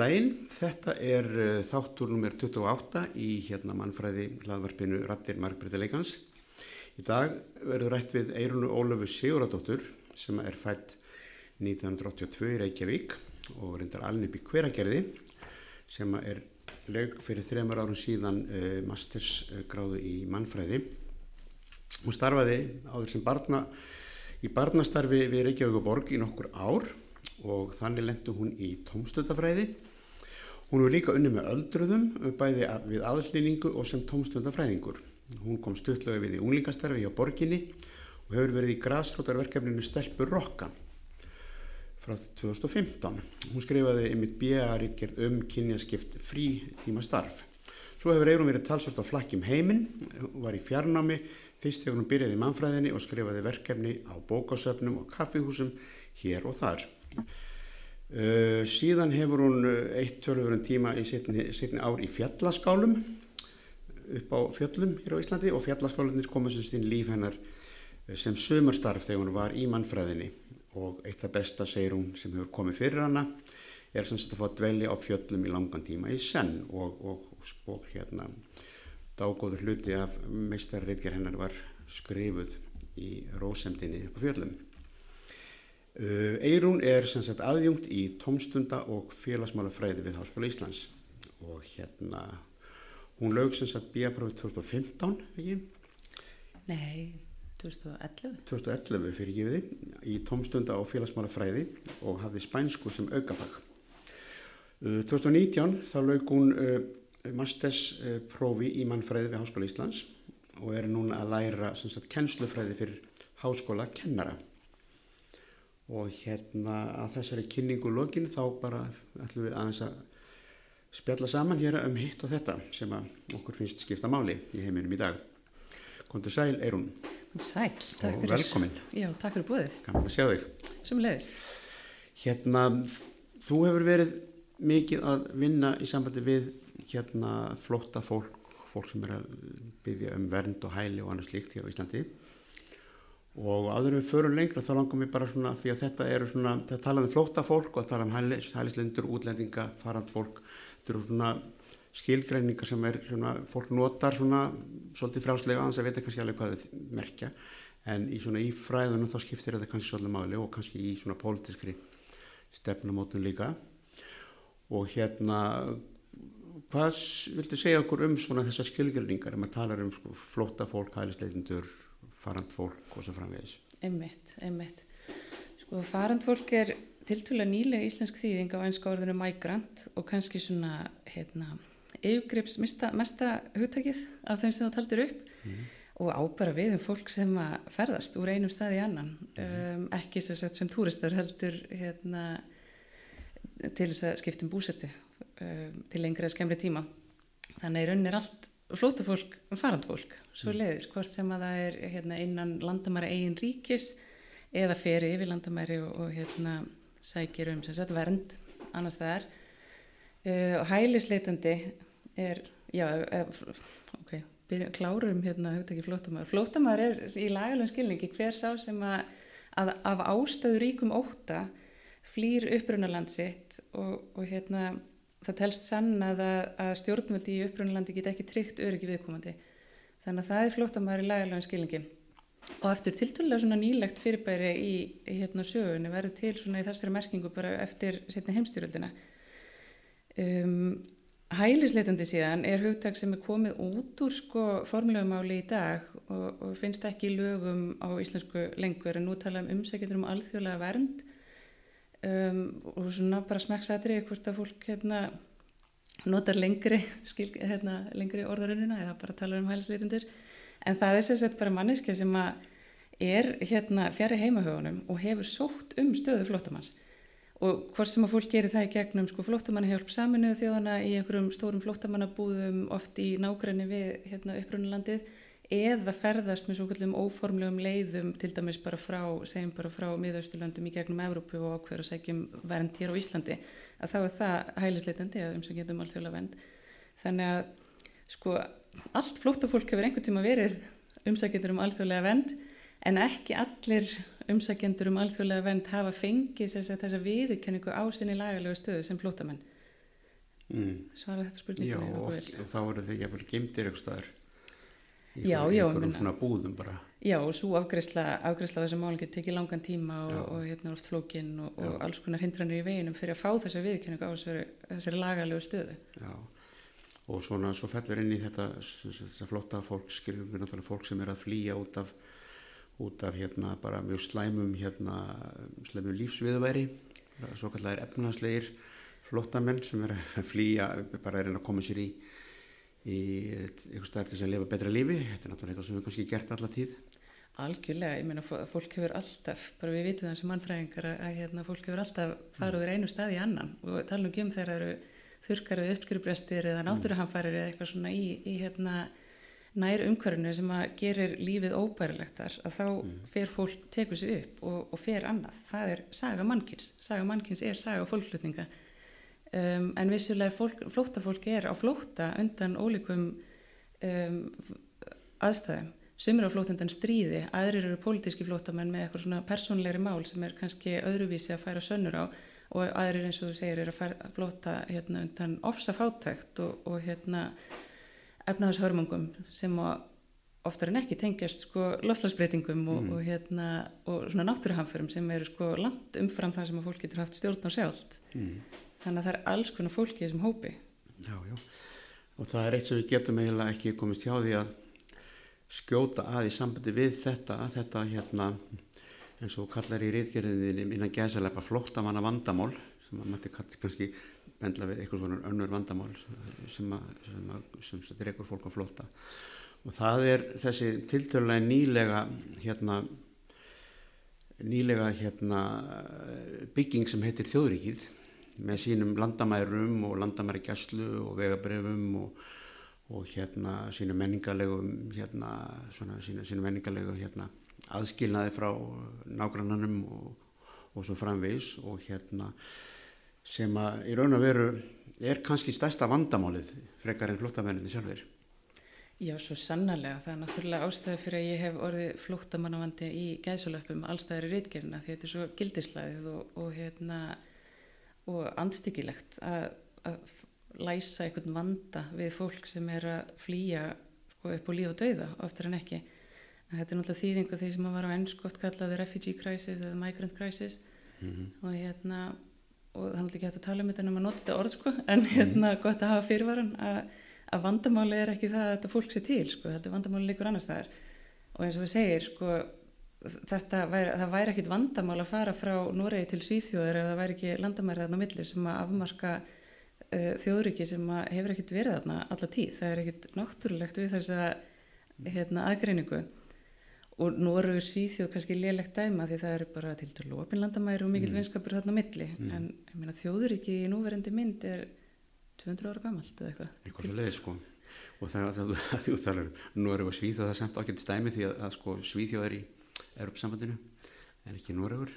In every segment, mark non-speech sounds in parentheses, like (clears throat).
Daginn, þetta er uh, þáttur nummer 28 í hérna mannfræði hlaðvarpinu Rattir Margbreytileikans. Í dag verður rætt við Eirunu Ólöfu Siguradóttur sem er fætt 1982 í Reykjavík og reyndar upp í hveragerði sem er lög fyrir þremar árum síðan uh, mastersgráðu í mannfræði. Hún starfaði áður sem barna í barnastarfi við Reykjavíkuborg í nokkur ár og þannig lendu hún í tómstundafræði. Hún er líka unni með öldruðum bæði við aðlýningu og sem tómstundafræðingur. Hún kom stuttlega við í unglingastarfi á borginni og hefur verið í græsrótarverkefninu Stelpur Rokka frá 2015. Hún skrifaði einmitt B.A.ríkjert um kynjaskipt frí tíma starf. Svo hefur Eirun verið talsvort á flakkjum heiminn, var í fjarnámi, fyrst þegar hún byrjaði í mannfræðinni og skrifaði verkefni á bókasöfnum og kaffihúsum hér og þar. Uh, síðan hefur hún eitt törðurinn tíma í setni ár í fjallaskálum upp á fjöllum hér á Íslandi og fjallaskálanir komið sem stinn líf hennar sem sömurstarf þegar hún var í mannfræðinni. Og eitt af besta segir hún sem hefur komið fyrir hana er sem sagt að fá að dvelja á fjöllum í langan tíma í senn. Og, og, og, og hérna dágóður hluti af meistarreitger hennar var skrifuð í rósemdini upp á fjöllum Eirún er sem sagt aðjungt í tómstunda og félagsmálafræði við Háskóla Íslands. Og hérna hún lög sem sagt bíaprófið 2015 ekki? Nei, 2011 2011 fyrir gifiði í tómstunda og félagsmálafræði og hafði spænsku sem aukafag. Uh, 2019 þá lög hún uh, mastersprófi í mannfræði við Háskóla Íslands og er núna að læra sem sagt kennslufræði fyrir háskóla kennara og hérna að þessari kynningu lokinu þá bara ætlum við aðeins að spjalla saman hér um hitt og þetta sem okkur finnst skipta máli í heiminum í dag. Kontur sæl, Eirún. Sæl, takk og fyrir. velkomin. Já, takk fyrir búið. Gaman að sjá þig. Sem leiðis. Hérna, þú hefur verið mikið að vinna í sambandi við hérna flótta fólk, fólk sem er að byggja um vernd og hæli og annað slíkt hér á Íslandi og áður við förum lengra þá langum við bara svona því að þetta eru svona, þetta talaðum um flóta fólk og tala um hælislendur, útlendinga, farand fólk, þetta eru svona skilgreiningar sem er svona, fólk notar svona svolítið fráslega aðeins að veit kannski alveg hvað þau merkja. En í svona í fræðunum þá skiptir þetta kannski svolítið máli og kannski í svona pólitískri stefnumótun líka. Og hérna hvað viltu segja okkur um svona þessar skilgreiningar ef maður talar um sko, flóta fólk, hælislendur farand fólk og svo framvegis. Einmitt, einmitt. Sko, farand fólk er tiltúlega nýlega íslensk þýðing á einska orðinu migrant og kannski svona, hérna, yfgrips mesta, mesta hugtakið af þeim sem það taldir upp mm. og ábara við um fólk sem að ferðast úr einum stað í annan, mm. um, ekki sem, sem túristar heldur hérna, til þess að skiptum búsetu um, til lengri eða skemmri tíma. Þannig unnir allt flóta fólk, farand fólk svo leiðis, hvort sem að það er hérna, innan landamæri eigin ríkis eða feri yfir landamæri og, og hérna, sækir um sagt, vernd annars það er uh, og hælisleitandi er já, ok, byrja, klárum hérna, hugtæki flótamæður flótamæður er í lagalum skilningi hver sá sem að, að af ástöðu ríkum óta flýr upprunaland sitt og, og hérna það telst sannað að, að stjórnvöldi í upprunalandi get ekki tryggt öryggi viðkomandi. Þannig að það er flóttamæður í lagalega skilningi. Og eftir tilturlega svona nýlegt fyrirbæri í, hérna sögunni verður til svona í þessari merkingu bara eftir setni heimstyröldina. Um, hælisleitandi síðan er hugtak sem er komið út úr sko formlegumáli í dag og, og finnst ekki lögum á íslensku lengur en nú tala um umsækjendur um alþjóðlega vernd Um, og svona bara smekksætri hvort að fólk hérna, notar lengri, skil, hérna, lengri orðarununa eða bara tala um hælisleitundur en það er sérsett bara manniska sem að er hérna fjari heimahögunum og hefur sótt um stöðu flóttamanns. Og hvort sem að fólk gerir það í gegnum sko, flóttamannahjálp saminuðu þjóðana í einhverjum stórum flóttamannabúðum oft í nágræni við hérna, upprunalandið eða ferðast með svo kallum óformlegum leiðum til dæmis bara frá, segjum bara frá miðausturlöndum í gegnum Evrópu og ákveður að segjum vernd hér á Íslandi að þá er það hælisleitandi að umsækjandum alþjóðlega vernd. Þannig að sko allt flóttafólk hefur einhvern tíma verið umsækjandur um alþjóðlega vernd en ekki allir umsækjendur um alþjóðlega vend hafa fengið þessa viðurkenningu á sinni lagalegu stöðu sem flótamenn mm. svara þetta spurningunni Já, og, oft, og þá eru þau jæfnvel gemdir ykkur staðar í já, já, einhverjum svona búðum bara. Já, og svo þessum málum getur tekið langan tíma og, og hérna oft flókin og, og alls konar hindranir í veginum fyrir að fá þessa viðkenningu á þessari, þessari lagalegu stöðu. Já, og svona svo fellur inn í þetta þess að flotta fólk, skilur við náttúrulega fólk sem er að flýja út af út af hérna bara mjög slæmum hérna slæmum lífsviðværi svo kallar efnaðslegir flottamenn sem er að flýja bara er að koma sér í í eitthvað stærti sem lifa betra lífi. Þetta er náttúrulega eitthvað sem við kannski gert alla tíð. Algjörlega, ég meina fólk hefur alltaf, bara við vitum það sem mannfræðingar að hérna, fólk hefur alltaf farið úr einu stað í annan. Og tala um þegar það eru þurkar eða uppskriðbrestir eða náttúruhamfærir eða eitthvað svona í, í hérna nær umhverfinu sem að gerir lífið óbærilegt þar að þá mm. fer fólk tekur sér upp og, og fer annað. Það er saga mannkins, saga mannkins er saga fólklutninga um, en vissulega fólk, flóttafólk er á flótta undan ólíkum um, aðstæðum sumir á flótt undan stríði, aðrir eru pólitíski flóttamenn með eitthvað svona persónleiri mál sem er kannski öðruvísi að færa sönnur á og aðrir eins og þú segir eru að flótta hérna, undan ofsa fátækt og, og hérna efnaðashörmungum sem oftar en ekki tengjast sko loslasbreytingum og, mm. og hérna og svona náttúruhamförum sem eru sko langt umfram það sem að fólk getur haft stjórn á sjálft mm. Þannig að það er alls konar fólki í þessum hópi. Já, já, og það er eitt sem við getum eiginlega ekki komist hjá því að skjóta að í sambandi við þetta að þetta hérna eins og kallar í reyðgerðinni innan gæðsalepa flóttamanna vandamál sem að mætti kannski bendla við eitthvað svona önnur vandamál sem að, að, að dregur fólk á flótta. Og það er þessi tiltölulega nýlega hérna nýlega hérna bygging sem heitir Þjóðríkið með sínum landamærum og landamæri gæslu og vegabrefum og, og hérna sínu menningarlegum hérna svona sínu, sínu menningarlegu hérna aðskilnaði frá nágrannanum og, og svo framvegs og hérna sem að í raun og veru er kannski stærsta vandamálið frekar en flóttamenninni sjálfur. Já, svo sannarlega. Það er náttúrulega ástæði fyrir að ég hef orðið flóttamannavandi í gæðsulöpum allstæðir í reytgerina því þetta er svo gildislæðið og, og, hérna, og andstyggilegt að, að læsa einhvern vanda við fólk sem er að flýja sko, upp á líf og dauða oftar en ekki. Þetta er náttúrulega þýðingu því sem að var á ennskott kallaði refugee crisis eða migrant crisis mm -hmm. og hérna og þannig ekki hægt að tala um þetta en maður nota þetta orð sko en hérna mm. gott að hafa fyrirvaran að, að vandamáli er ekki það að þetta fólk sé til sko, þetta vandamáli líkur annars þar og eins og við segir sko þetta væri, það væri ekkit vandamál að fara frá Noregi til Svíþjóður ef það væri ekki landamærið á milli sem að afmarka uh, þjóðriki sem hefur ekkit verið þarna alla tíð, það er ekkit náttúrulegt við þess að hérna, aðgreiningu. Og Norður Svíþjóð kannski lélægt dæma því það eru bara til dælu opinlandamæri og mikill mm. vinskapur þarna milli. Mm. en meina, þjóður ekki í núverendi mynd er 200 ára gammalt eða eitthvað. Eitthvað svo leið sko. Og það er að þú talar Norður og Svíþjóð það er samt ákveðt stæmi því að, að sko, Svíþjóð er í Europasambandinu en ekki Norður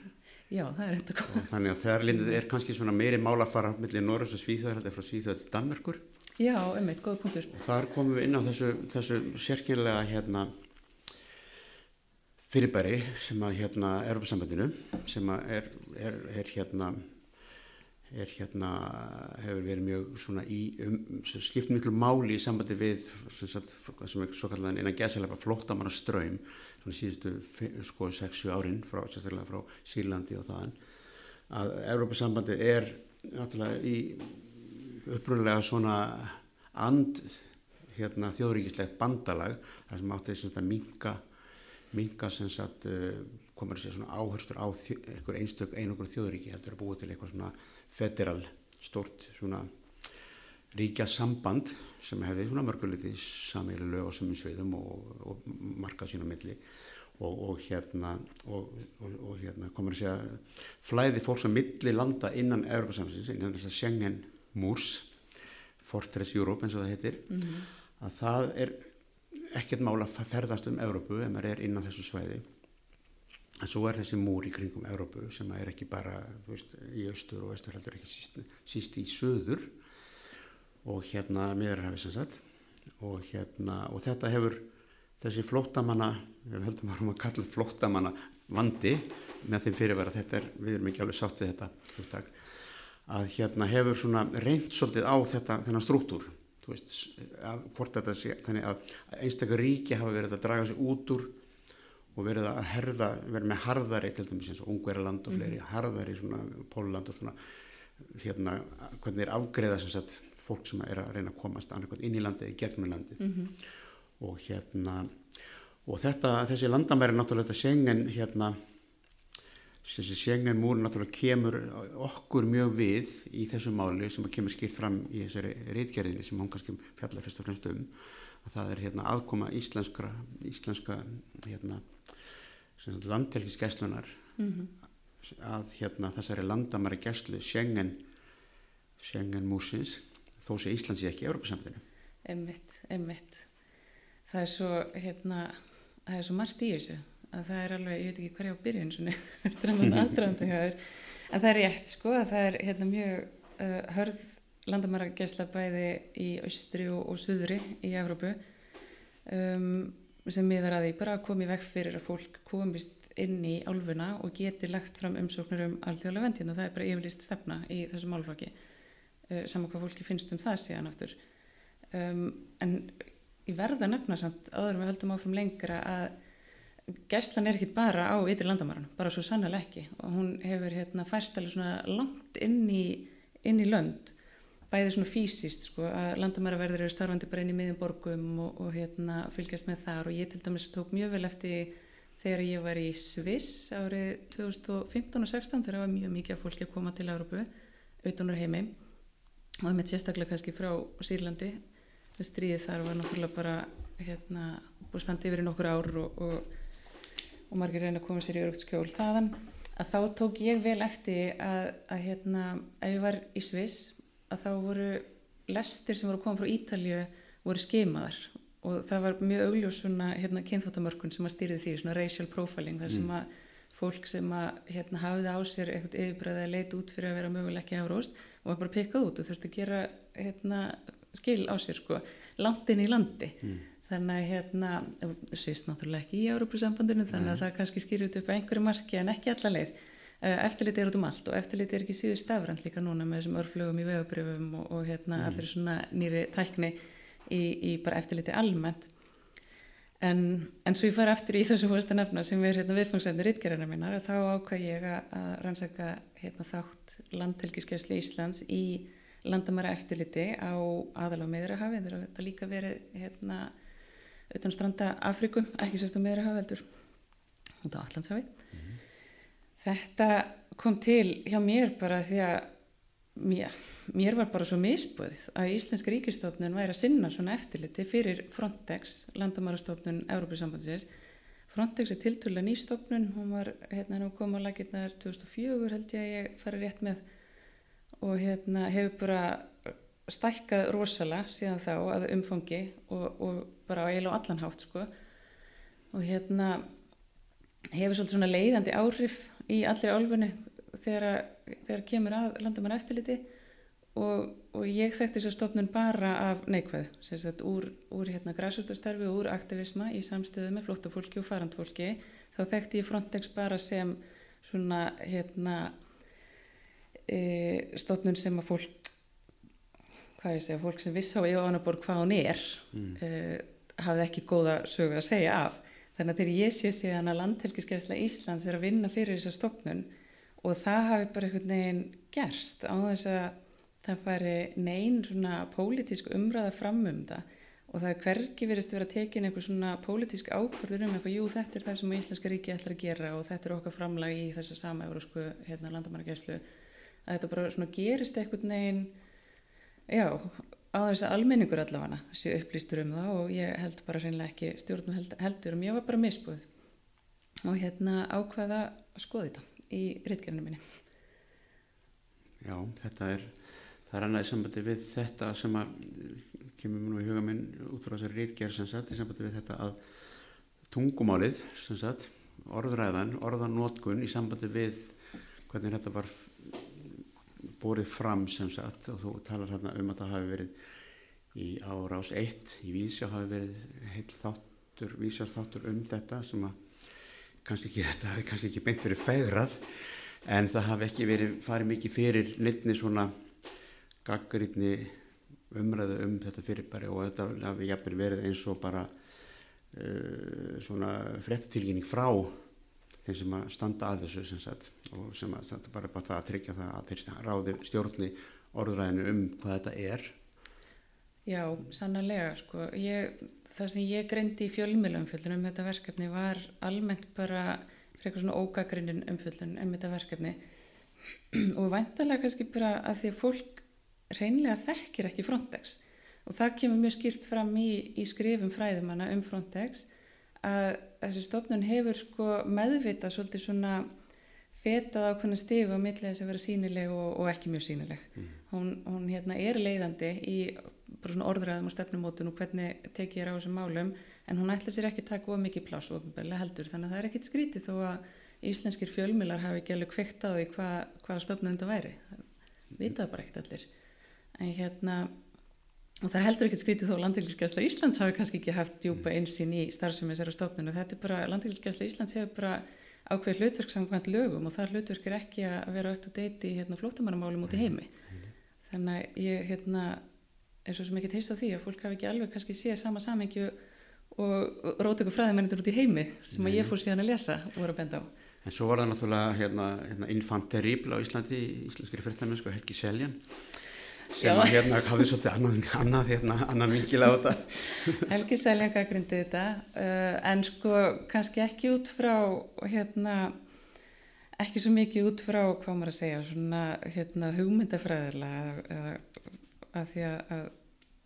Já, það er enda góð Þannig að þegar lindið er kannski svona meiri mála að fara millir Norður og Svíþjóð heldur frá Svíþjóð til Danmerkur. Já, einmitt, góð punktur. Og þar komum við inn á þessu, þessu sérkynlega hérna fyrirbæri sem að hérna Europasambandinu sem að er, er, er hérna er hérna hefur verið mjög svona í um, skipt miklu máli í sambandi við sem, sagt, sem er svo kallan innan gæðsælega flóttamanna ströym svona síðustu sko 6-7 árin frá, sérstaklega frá Sýrlandi og þaðan að Europasambandi er náttúrulega í uppröðulega svona and hérna þjóðríkislegt bandalag þar sem átti þess að minka minga sem sagt komur að segja svona áherstur á einhver einstök einhver þjóðuríki heldur að búa til eitthvað svona federal stort svona ríkja samband sem hefði svona mörguleiti samíli lög og sumum sveiðum og, og marka sína milli og, og hérna og, og hérna komur að segja flæði fólks á milli landa innan Európa-samsins, innan þess að Schengen múrs Fortress Europe eins og það heitir mm -hmm. að það er ekkert mála að ferðast um Európu ef maður er innan þessu svæði en svo er þessi múr í kringum Európu sem er ekki bara veist, í austur og vestur heldur ekki síst, síst í söður og hérna meðarhafi sem sagt. Og hérna og þetta hefur þessi flóttamanna, við höldum að við kallum flóttamanna vandi með þeim fyrirvara, þetta er, við erum ekki alveg sátt við þetta hugtak, að hérna hefur svona reynd svolítið á þetta, þennan struktúr, þú veist, að hvort þetta sé, þannig að einstakar ríki hafa verið að draga sig út úr og verið að herða, verið með harðari, til dæmis eins og Ungverðarland og fleiri, mm -hmm. harðari svona Póluland og svona, hérna, hvernig er afgreða sem sagt fólk sem er að reyna að komast inn í landið, í gegnum landið mm -hmm. og hérna, og þetta, þessi landamæri náttúrulega þetta sengen hérna þessi sengen múr náttúrulega kemur okkur mjög við í þessu máli sem kemur skilt fram í þessari reitgerðinni sem hún kannski fjallar fyrst og fremst um að það er hérna aðkoma íslenska, íslenska hérna landhelgisgæslunar mm -hmm. að hérna þessari landamæri gæslu Schengen Schengen músins þó sé Íslands ekki í Európa-samtinu Emmitt, emmitt það er svo hérna það er svo margt í þessu að það er alveg, ég veit ekki hverja á byrjun svona, (laughs) eftir að mann aðdraðandi þér. En það er rétt sko að það er hérna mjög uh, hörð landamæra gæsla bæði í austri og, og suðri í Európu um sem miðar að því bara að komi vekk fyrir að fólk komist inn í álfuna og geti lagt fram umsóknur um alþjóðlega vendina, hérna. það er bara yfirlist stefna í þessum álflokki uh, saman hvað fólki finnst um það síðan aftur. Um, en í verða nefna samt áður við höldum áfram lengra að gæslan er ekki bara á ytri landamaran, bara svo sannlega ekki. Og hún hefur hérna færstæli svona langt inn í, inn í lönd bæði svona fysiskt sko að landamæraverðir eru starfandi bara inn í miðjum borgum og, og hérna fylgjast með þar. Og ég til dæmis tók mjög vel eftir þegar ég var í Sviss árið 2015 og 16 þegar það var mjög mikið af fólki að koma til Európu auðvitaðnar heimi og það með sérstaklega kannski frá Sýrlandi. Stríðið þar var náttúrulega bara hérna búið standið yfir í nokkur ár og, og, og margir reyna að koma sér í örugt skjól þaðan. Að þá tók ég vel eftir að, að hérna ef ég var í Sviss að þá voru lestir sem voru koma frá Ítalju voru skeimaðar og það var mjög augljós svona hérna kynþáttamörkun sem að stýrið því, svona racial profiling þar sem mm. að fólk sem að hérna hafið á sér eitthvað yfirbræðið að leita út fyrir að vera möguleg ekki afróst og var bara pikkað út og þurfti að gera hérna skil á sér sko langt inn í landi mm. þannig að hérna, sést náttúrulega ekki í Európa-sambandinu þannig að það kannski skýrjut upp einhverju marki en ekki alla leið Eh, eftirliti er út um allt og eftirliti er ekki síður stafrænt líka núna með þessum örflögum í vegabrjöfum og, og hérna mm. allir svona nýri tækni í, í bara eftirliti almennt en, en svo ég fara eftir í þessu fórsta nefna sem er hérna viðfangsefni rittgerðarna mínar þá ákvað ég að rannsaka hérna þátt landhelgiskesli Íslands í landamæra eftirliti á aðal á meðrahafi þegar þetta líka verið hérna utan stranda Afrikum, ekki sérst á meðrahafi heldur út á Allandshafi mm. Þetta kom til hjá mér bara því að mér, mér var bara svo misbúið að Íslensk ríkistofnun væri að sinna svona eftirliti fyrir Frontex, landamærastofnun Európa-sambandsins. Frontex er tilturlega nýstofnun, hún var hérna nú komið á laginnar 2004 held ég að ég fari rétt með og hérna hefur bara stækkað rosalega síðan þá að umfangi og, og bara á eil og allanhátt sko og hérna hefur svolítið svona leiðandi áhrif í allir álfunni þegar, þegar kemur að landamann eftirliti og, og ég þekkti þess að stofnun bara af neikvæð, sérstaklega úr, úr hérna græsvöldarstarfi og úr aktivisma í samstöðu með flóttafólki og farandfólki þá þekkti ég Frontex bara sem svona hérna e, stofnun sem að fólk hvað ég segja, fólk sem viss á Ivanaborg hvað hún er mm. e, hafði ekki góða sögur að segja af Þannig að þegar ég sé síðan að landhelgiskefislega Íslands er að vinna fyrir þessa stofnun og það hafi bara einhvern veginn gerst á þess að það fari neyn svona pólitísk umræða fram um það. Og það er hverki verist að tekina einhver svona pólitísk ákvörður um eitthvað, jú þetta er það sem Íslenska ríki ætlar að gera og þetta er okkar framlag í þessa sama eurósku hérna, landamærageslu að þetta bara svona gerist einhvern veginn já, á þess að almenningur allavega sé upplýstur um það og ég held bara reynilega ekki stjórnum held, heldur um ég var bara misbúð og hérna ákvaða að skoða þetta í reytgerðinu minni. Já, þetta er það er annað í sambandi við þetta sem að kemur nú í huga minn út frá þessari reytgerð sem sagt í sambandi við þetta að tungumálið sem sagt orðræðan, orðanótkun í sambandi við hvernig þetta var borið fram sem sagt og þú talar hérna um að það hafi verið í árás 1 í Vísjá hafi verið heil þáttur vísar þáttur um þetta sem að kannski ekki, þetta hafi kannski ekki beint verið fegrað en það hafi ekki verið farið mikið fyrir neittni svona gaggarítni umræðu um þetta fyrirbæri og þetta hafi jafnvel verið eins og bara uh, svona fréttatilginning frá þeim sem að standa að þessu sem sagt, og sem að þetta bara bara það að tryggja það að þeir ráði stjórni orðræðinu um hvað þetta er Já, sannarlega sko. Ég, það sem ég greindi í fjölmjölu um þetta verkefni var almennt bara fyrir eitthvað svona ógagrinnin umfjöldun um þetta verkefni (clears throat) og vantarlega kannski bara að því að fólk reynlega þekkir ekki Frontex og það kemur mjög skýrt fram í, í skrifum fræðumanna um Frontex að þessi stofnun hefur sko meðvita svolítið svona fetað á hvernig stigu á millið þess að vera sínileg og, og ekki mjög sínileg. Mm. Hún, hún hérna, er leiðandi í orðræðum og stefnumótun og hvernig tekið er á þessum málum en hún ætla sér ekki að taka of mikið pláss og heldur. Þannig að það er ekkit skrítið þó að íslenskir fjölmilar hafi ekki alveg kveikt á því hvað, hvað stofnun þetta væri. Það vitaði bara ekkert allir. En hérna og það er heldur ekkert skrítið þó landilgjastlega Íslands hafi kannski ekki haft djúpa einsinn í starfsemi þessari stofnun og þetta er bara landilgjastlega Íslands hefur bara ákveð hlutverk samkvæmt lögum og það hlutverk er ekki að vera öll og deiti í hérna, flótamannamálum út í heimi. Þannig að ég hérna, er svo sem ekki teist á því að fólk hafi ekki alveg kannski séð sama samengju og rót ykkur fræðimennir út í heimi sem að ég fór síðan að lesa og voru að benda á. En svo var það náttúrulega hérna, hérna, infant terrible á Íslandi, íslenskri fyrstamennu, sko, Helgi Seljan sem að hérna hafði svolítið annan, annan, hérna, annan vingil á þetta. (laughs) Helgi Seljanka grindi þetta uh, en sko kannski ekki út frá hérna ekki svo mikið út frá hvað maður að segja svona hérna hugmyndafræðilega eða að því að, að,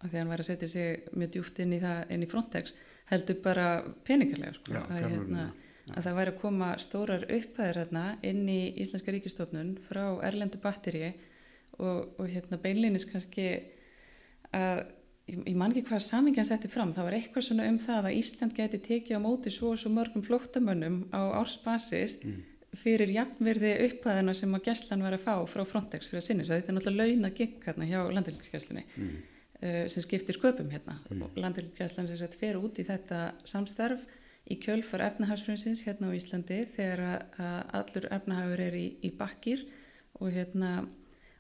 að því hann væri að setja sig mjög djúft inn í það, inn í frontex heldur bara peningarlega sko Já, að, hérna, að það væri að koma stórar upphæðir hérna inn í Íslenska ríkistofnun frá Erlendu batteríi og, og hérna beinleinis kannski að ég man ekki hvað samingjan setti fram, það var eitthvað svona um það að Ísland geti tekið á móti svo og svo mörgum flóttamönnum á ársbasis mm. Fyrir jafnverði upphæðina sem að gæslan var að fá frá Frontex fyrir að sinni, þetta er náttúrulega launa gikk hérna hjá landilgæslinni mm. uh, sem skiptir sköpum hérna mm. og landilgæslan sem sett fer út í þetta samstarf í kjölfar efnahagsfrönsins hérna á Íslandi þegar að, allur efnahagur er í, í bakkir og hérna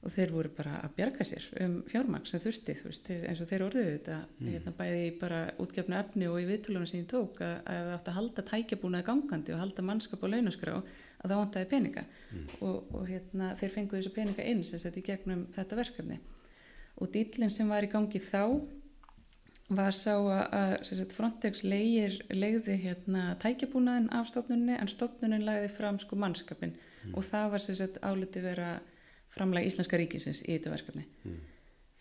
og þeir voru bara að bjarga sér um fjármaks sem þurfti, þú veist, eins og þeir orðuðu þetta, mm. hérna bæði bara útgefna efni og í viðtölunum sem ég tók að það átt að halda tækjabúnaði gangandi og halda mannskap og launaskrá að það vantaði peninga mm. og, og hérna þeir fenguði þessu peninga inn sem sett í gegnum þetta verkefni og dýllin sem var í gangi þá var sá að, að Frontex leigir, leigði hérna tækjabúnaðin af stofnunni en stofnunin læði fram sko mannskapin mm. og það var sagt áliti vera framlega Íslenska ríkisins í þetta verkefni mm.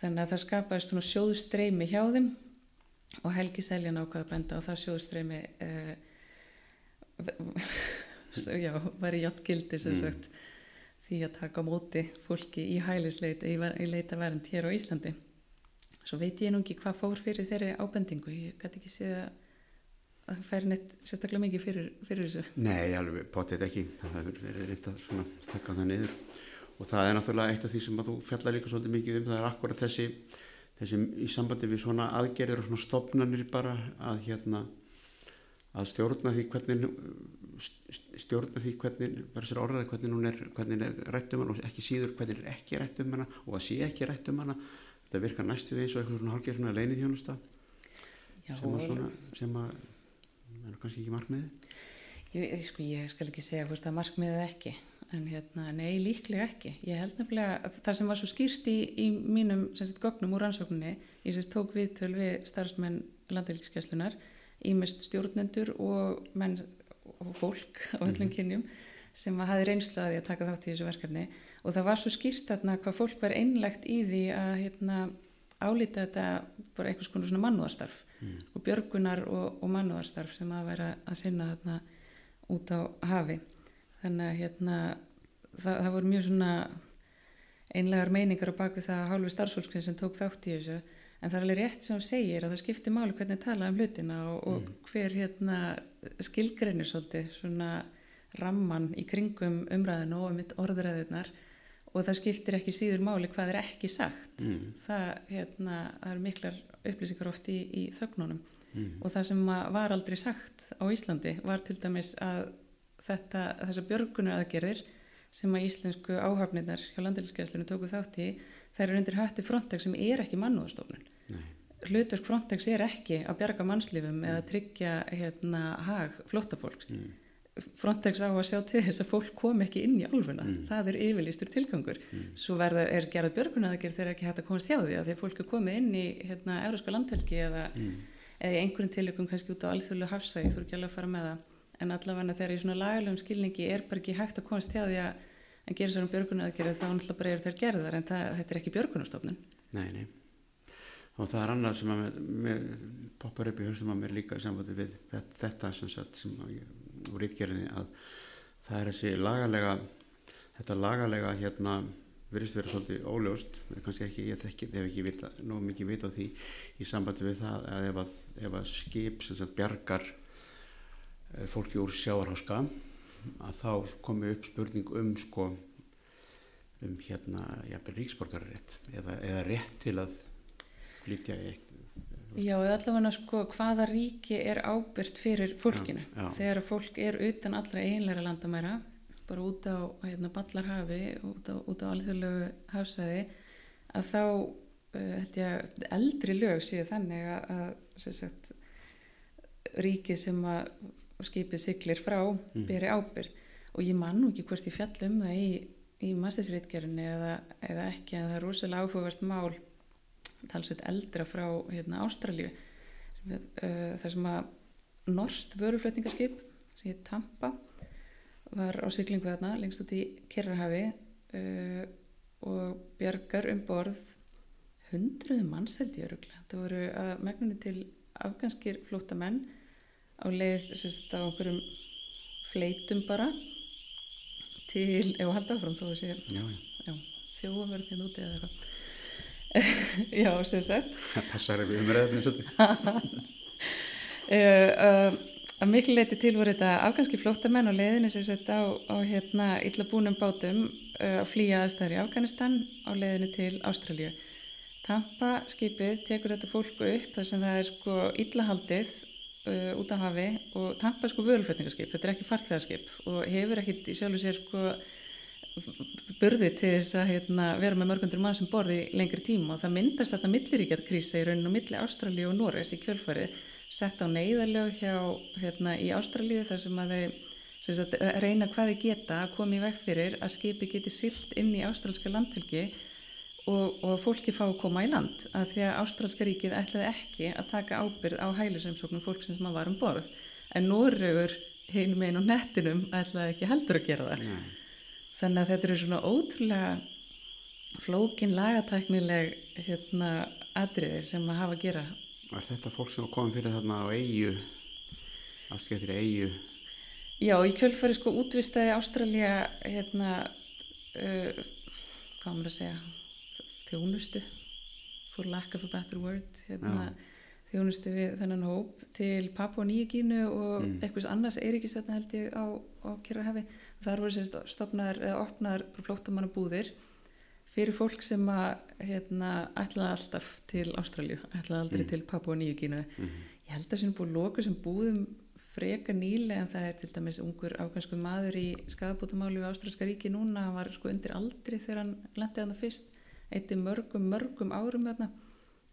þannig að það skapaðist svona sjóðstreymi hjá þeim og Helgi Seljan ákvaða benda og það sjóðstreymi uh, já, var í jafngildi sem mm. sagt því að taka móti fólki í hælisleit í, í leita vernd hér á Íslandi. Svo veit ég nú ekki hvað fór fyrir þeirri ábendingu, ég gæti ekki séð að það færi neitt sérstaklega mikið fyrir, fyrir þessu. Nei, alveg potið ekki. Það hefur verið að þakka það niður. Og það er náttúrulega eitt af því sem að þú fjallar líka svolítið mikið um það er akkurat þessi, þessi í sambandi við svona aðgerðir og svona stopnarnir bara að hérna að stjórna því hvernig stjórna því hvernig bara sér orðaði hvernig hún er, hvernig er rætt um hana og ekki síður hvernig er ekki rætt um hana og að sé ekki rætt um hana. Þetta virkar næstu eins og eitthvað svona hálfgerð svona leinið þjónusta sem að svona sem að er kannski ekki markmiði ég, sko, ég skal ekki segja hvort að markmiðið ekki en hérna, nei, líklega ekki. Ég held nefnilega að það sem var svo skýrt í, í mínum sagt, gögnum úr rannsókninni ég sést tók viðtöl við starfsmenn landhelgiskeslunar, ímest stjórnendur og menn og fólk á öllum mhm. kynjum sem hafi reynslu að að taka þátt í þessu verkefni og það var svo skýrt þarna hvað fólk var einlegt í því að hérna, álita þetta bara einhvers konar svona mannúðarstarf mm. og björgunar og, og mannúðarstarf sem að vera að sinna þarna út á hafi þannig að hérna, það, það voru mjög svona einlegar meiningar á baku það hálfu starfsfólkinn sem tók þátt í þessu en það er alveg rétt sem þú segir að það skiptir máli hvernig tala um hlutina og, mm. og hver hérna, skilgreinir svolítið svona ramman í kringum umræðinu og um orðræðunar og það skiptir ekki síður máli hvað er ekki sagt mm. það, hérna, það eru miklar upplýsingar oft í, í þögnunum Mm. og það sem var aldrei sagt á Íslandi var til dæmis að þetta, þessar björgunar aðgerðir sem að íslensku áhafnirnar hjá landhelgisgæslunum tóku þátt í þær eru undir hætti Frontex sem er ekki mannúðastofnun hlutverk Frontex er ekki að bjarga mannslífum eða tryggja hérna, hag flóttafólks. Mm. Frontex á að sjá til þess að fólk kom ekki inn í álfuna, Mm. það er yfirlýstur tilgangur. Svo verða, er gerað björgunaðagjör þegar ekki hægt að komast hjá því að að fólk er komið inn í hérna, euróska landhelgi eða, Mm. eða einhverjum tilökum kannski út á alþjóðlu hafsæði, þú eru ekki alveg að fara með það. En allavega þegar í svona lagalegum skilningi er bara ekki hægt að komast hjá því að að gera svona björgunaðagjör þá náttúrulega bara eru þær gerðar en það, þetta er ekki björgunastofnun Nei, nei. Og það er annað sem að mér, mér poppar upp í haustum að mér líka sambandi við þetta, sem sagt sem ég, úr ítgerðinni að það er þessi lagalega, þetta lagalega hérna virðist vera svolítið óljóst, kannski ekki, ég þekki, hef ekki vita, nóg mikið vita á því í sambandi við það að ef að, ef að skip sem sagt bjargar eh, fólki úr sjáarháska að þá komi upp spurning um sko um hérna jafnvel ríksborgararétt eða, eða rétt til að flytja í eitt Já, eða allavega sko hvaða ríki er ábyrgt fyrir fólkinu Já, já. þegar fólk er utan allra einlega landamæra bara út á hérna, ballarhafi út á, á alþjóðlegu hafsvæði að þá uh, held ég að eldri lög séu þannig að, að sem sagt, ríki sem að skipið siglir frá Mm. beri ábyrg og ég man nú ekki hvort ég fjall um það í, í massisritgerinu eða, eða ekki en það er rosalega áhugavert mál talsveit eldra frá hérna, Ástralju þar sem að norst vöruflutningaskip sem ég Tampa var á siglingu þarna lengst út í Kirrahafi uh, og bjargar um borð hundruðu manns held ég öruglega það voru að megnunni til afganskir flóttamenn á leið sérst á einhverjum fleitum bara til, ef að halda áfram þó að sé þjóðavörðin úti eða eitthvað. (laughs) Já, sem sagt. Það passar ef við umræðum uh, uh, að miklu leiti til voru þetta afganski flóttamenn og leiðinni sem sett á, á hérna illa búnum bátum uh, að flýja aðstæður í Afganistan á leiðinni til Ástralju. Tampa skipið tekur þetta fólk upp þar sem það er sko illahaldið uh, út af hafi og Tampa er sko vörulflutningaskip, þetta er ekki farþegarskip og hefur ekkit í sjálfu sér sko burði til þess að hérna, vera með mörgundur mann sem borði lengri tíma og það myndast þetta milliríkjart krísa í rauninu milli Ástralíu og Norris í kjölfarið sett á neyðalög hjá hérna, í Ástralíu þar sem að þau sem sagt, reyna hvað þau geta að koma í veg fyrir að skipi geti silt inn í ástralska landhelgi og, og fólki fá að koma í land að því að ástralska ríkið ætlaði ekki að taka ábyrð á hælisumsóknum fólk sem maður var um borð en Noregur hinn megin og nettinum ætlaði ekki heldur að gera það Nei. Þannig að þetta eru svona ótrúlega flókin lagatæknileg hérna atriðir sem að hafa að gera. var þetta fólk sem komið fyrir þarna á eigu afskiptir eigu Já, í kjölfari sko útvistaði Ástralja hérna, uh, hvað maður að segja, þjónustu, for lack of a better word, hérna, þjónustu við þennan hóp til Papua Nýjagínu og Mm. eitthvað annars Eiríkis þetta held ég á, á Kjærarhafi. Þar voru sérst stopnaðar eða opnaðar flóttamannabúðir fyrir fólk sem að hérna, ætlaði alltaf til Ástralju, ætlaði aldrei Mm. til Papua Nýjagínu. Mhm. Ég held að sem búið loku sem búðum freka nýlega en það er til dæmis ungur afgansku maður í skadabótamáli við Ástralska ríki núna, hann var sko undir aldri þegar hann lendið hann fyrst, eitt mörgum, mörgum árum þarna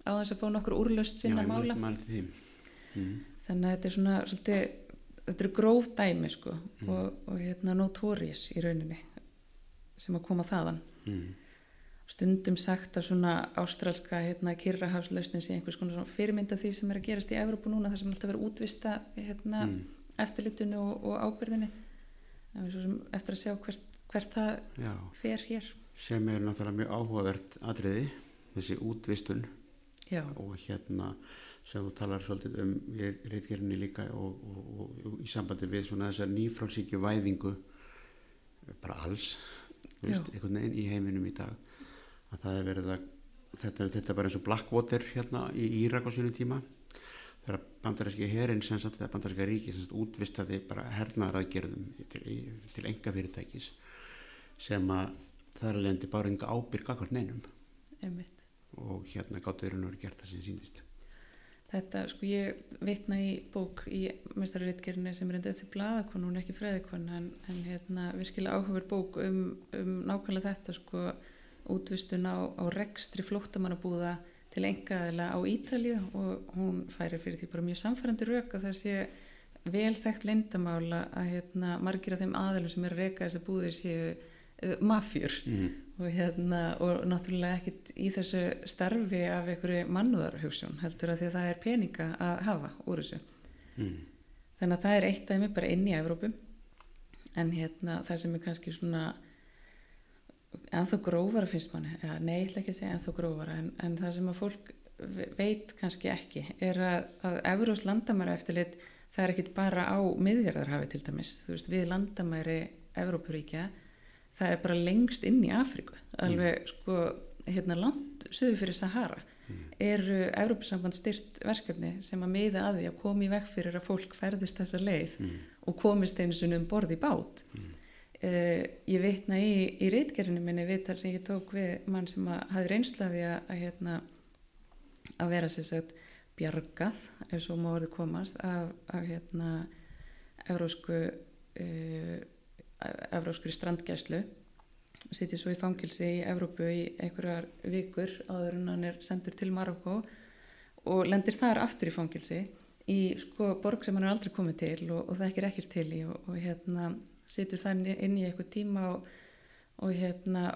á þess að fá nokkur úrlöst sinna Já, mála. því. Mhm. Þannig að þetta er svona svolítið, þetta eru gróf dæmi sko Mm. og, og hérna notorious í rauninni sem að koma þaðan. Mhm. Stundum sagt að svona ástralska hérna kyrrahafslausnin sé einhvers konar fyrirmynda því sem er að gerast í Evrópu núna þar sem alltaf verið útvista hérna Mhm. eftirlitinu og, og sem eftir að sjá hvert, hvert það Já, fer hér. Sem er náttúrulega mjög áhugavert atriði þessi útvistun. Já, og hérna sem þú talar svolítið um í reyðgerinni líka og, og, og, og í sambandi við svona þessar nýfrálsíkju væðingu bara alls veist, einhvern veginn í heiminum í dag að það er verið að þetta, þetta er bara eins og Blackwater hérna í Írak á sínum tíma þegar bandaríski herin sem sagt, þegar bandaríska ríki sem sagt útvistaði bara hernaðaraðgerðum til, í- til enga fyrirtækis sem að það er lendi bara enga ábyrg akkvart neinum einmitt. og hérna gáttu eru nú gert það sem síndist þetta, sko ég vitna í bók í mestarriðgerinu sem er enda eftir bladakonu, hún er ekki fræðikonu en, en hérna virkilega áhugur bók um, um nákvæmlega þetta sko útvistun á, á rekstri flóttamannabúða til engaðila á Ítalju og hún færir fyrir því bara mjög samfærandi rauk að það sé vel þekkt lindamála að hérna margir af þeim aðalum sem er að reyka þess að búðir séu mafjur mm. og hérna og náttúrulega ekkit í þessu starfi af einhverju mannúðarhjóksjón heldur að því að það er peninga að hafa úr þessu Mm. þannig að það er eitt aðeins bara inn í Evrópu en hérna það sem er kannski svona ennþá grófara finnst manni ja, nei, ég ætla ekki að segja ennþá grófara en, en það sem að fólk ve- veit kannski ekki er að, að Evrós landamæra eftirlit það er ekkit bara á miðjarðarhafi til dæmis, þú veist, við landamæri Evrópuríkja, það er bara lengst inn í Afríku, alveg sko, hérna langt söðu fyrir Sahara eru Evrópusamband styrt verkefni sem að miða að því að koma í veg fyrir að fólk ferðist þessa leið Mm. og komist einu sinni um borð í bát. Uh, ég vitna í, í reitgerinu minni viðtal sem ég tók við mann sem að hafi reynslaði að, að, hérna, að vera sér sagt bjargað, svo má orðið komast af, af hérna evrósku uh, evróskri strandgæslu sitja svo í fangilsi í Evrópu í einhverjar vikur áður en hann er sendur til Marokko og lendir þar aftur í fangilsi í sko borg sem hann er aldrei komið til og, og það ekki ekkert til í og, og hérna situr þar inn í eitthvað tíma og, og hérna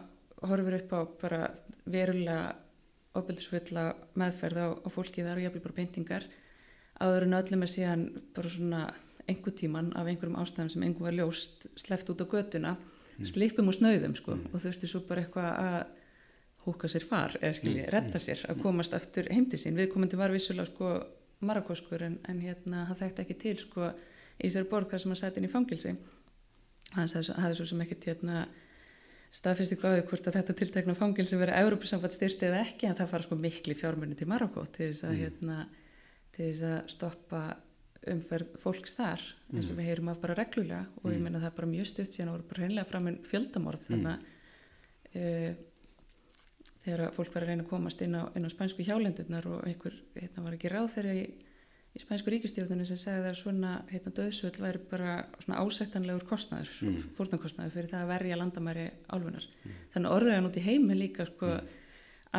horfur upp á bara verulega ofbeldisfulla meðferð á, á fólki þar og jafnvel bara beintingar áður en öllum er síðan bara svona einhver tíman af einhverjum ástæðum sem einhver var ljóst sleft út á götuna slipum úr snauðum sko og þurfti svo bara eitthvað að húka sér far eða skilji, redda sér að komast aftur heimdi sín, viðkomandi var vissulega sko marakoskur en, en hérna hann þekkti ekki til sko í þessari borg þar sem hann sæti inn í fangilsi hann hafði svo sem ekkert hérna staðfyrstu gáði hvort að þetta tiltekna fangilsi verið Európusamfat styrti eða ekki en það fara sko mikli fjármunni til Marokko til þess að hérna til þess að stoppa umferð fólks þar eins og við heyrum af bara reglulega og ég meina það er bara mjög stutt síðan og bara hreinlega fram en fjöldamorð þannig að uh, þegar að fólk var að reyna að komast inn á, inn á spænsku hjálendurnar og einhver hérna, var ekki ráð þeirra í, í spænsku ríkistjórninu sem sagði að svona hérna, döðsvöld væri bara svona ásættanlegur kostnaður, mm. fórnarkostnaður fyrir það að verja landamæri álfunar. Þannig að orðræðan út í heimi líka sko,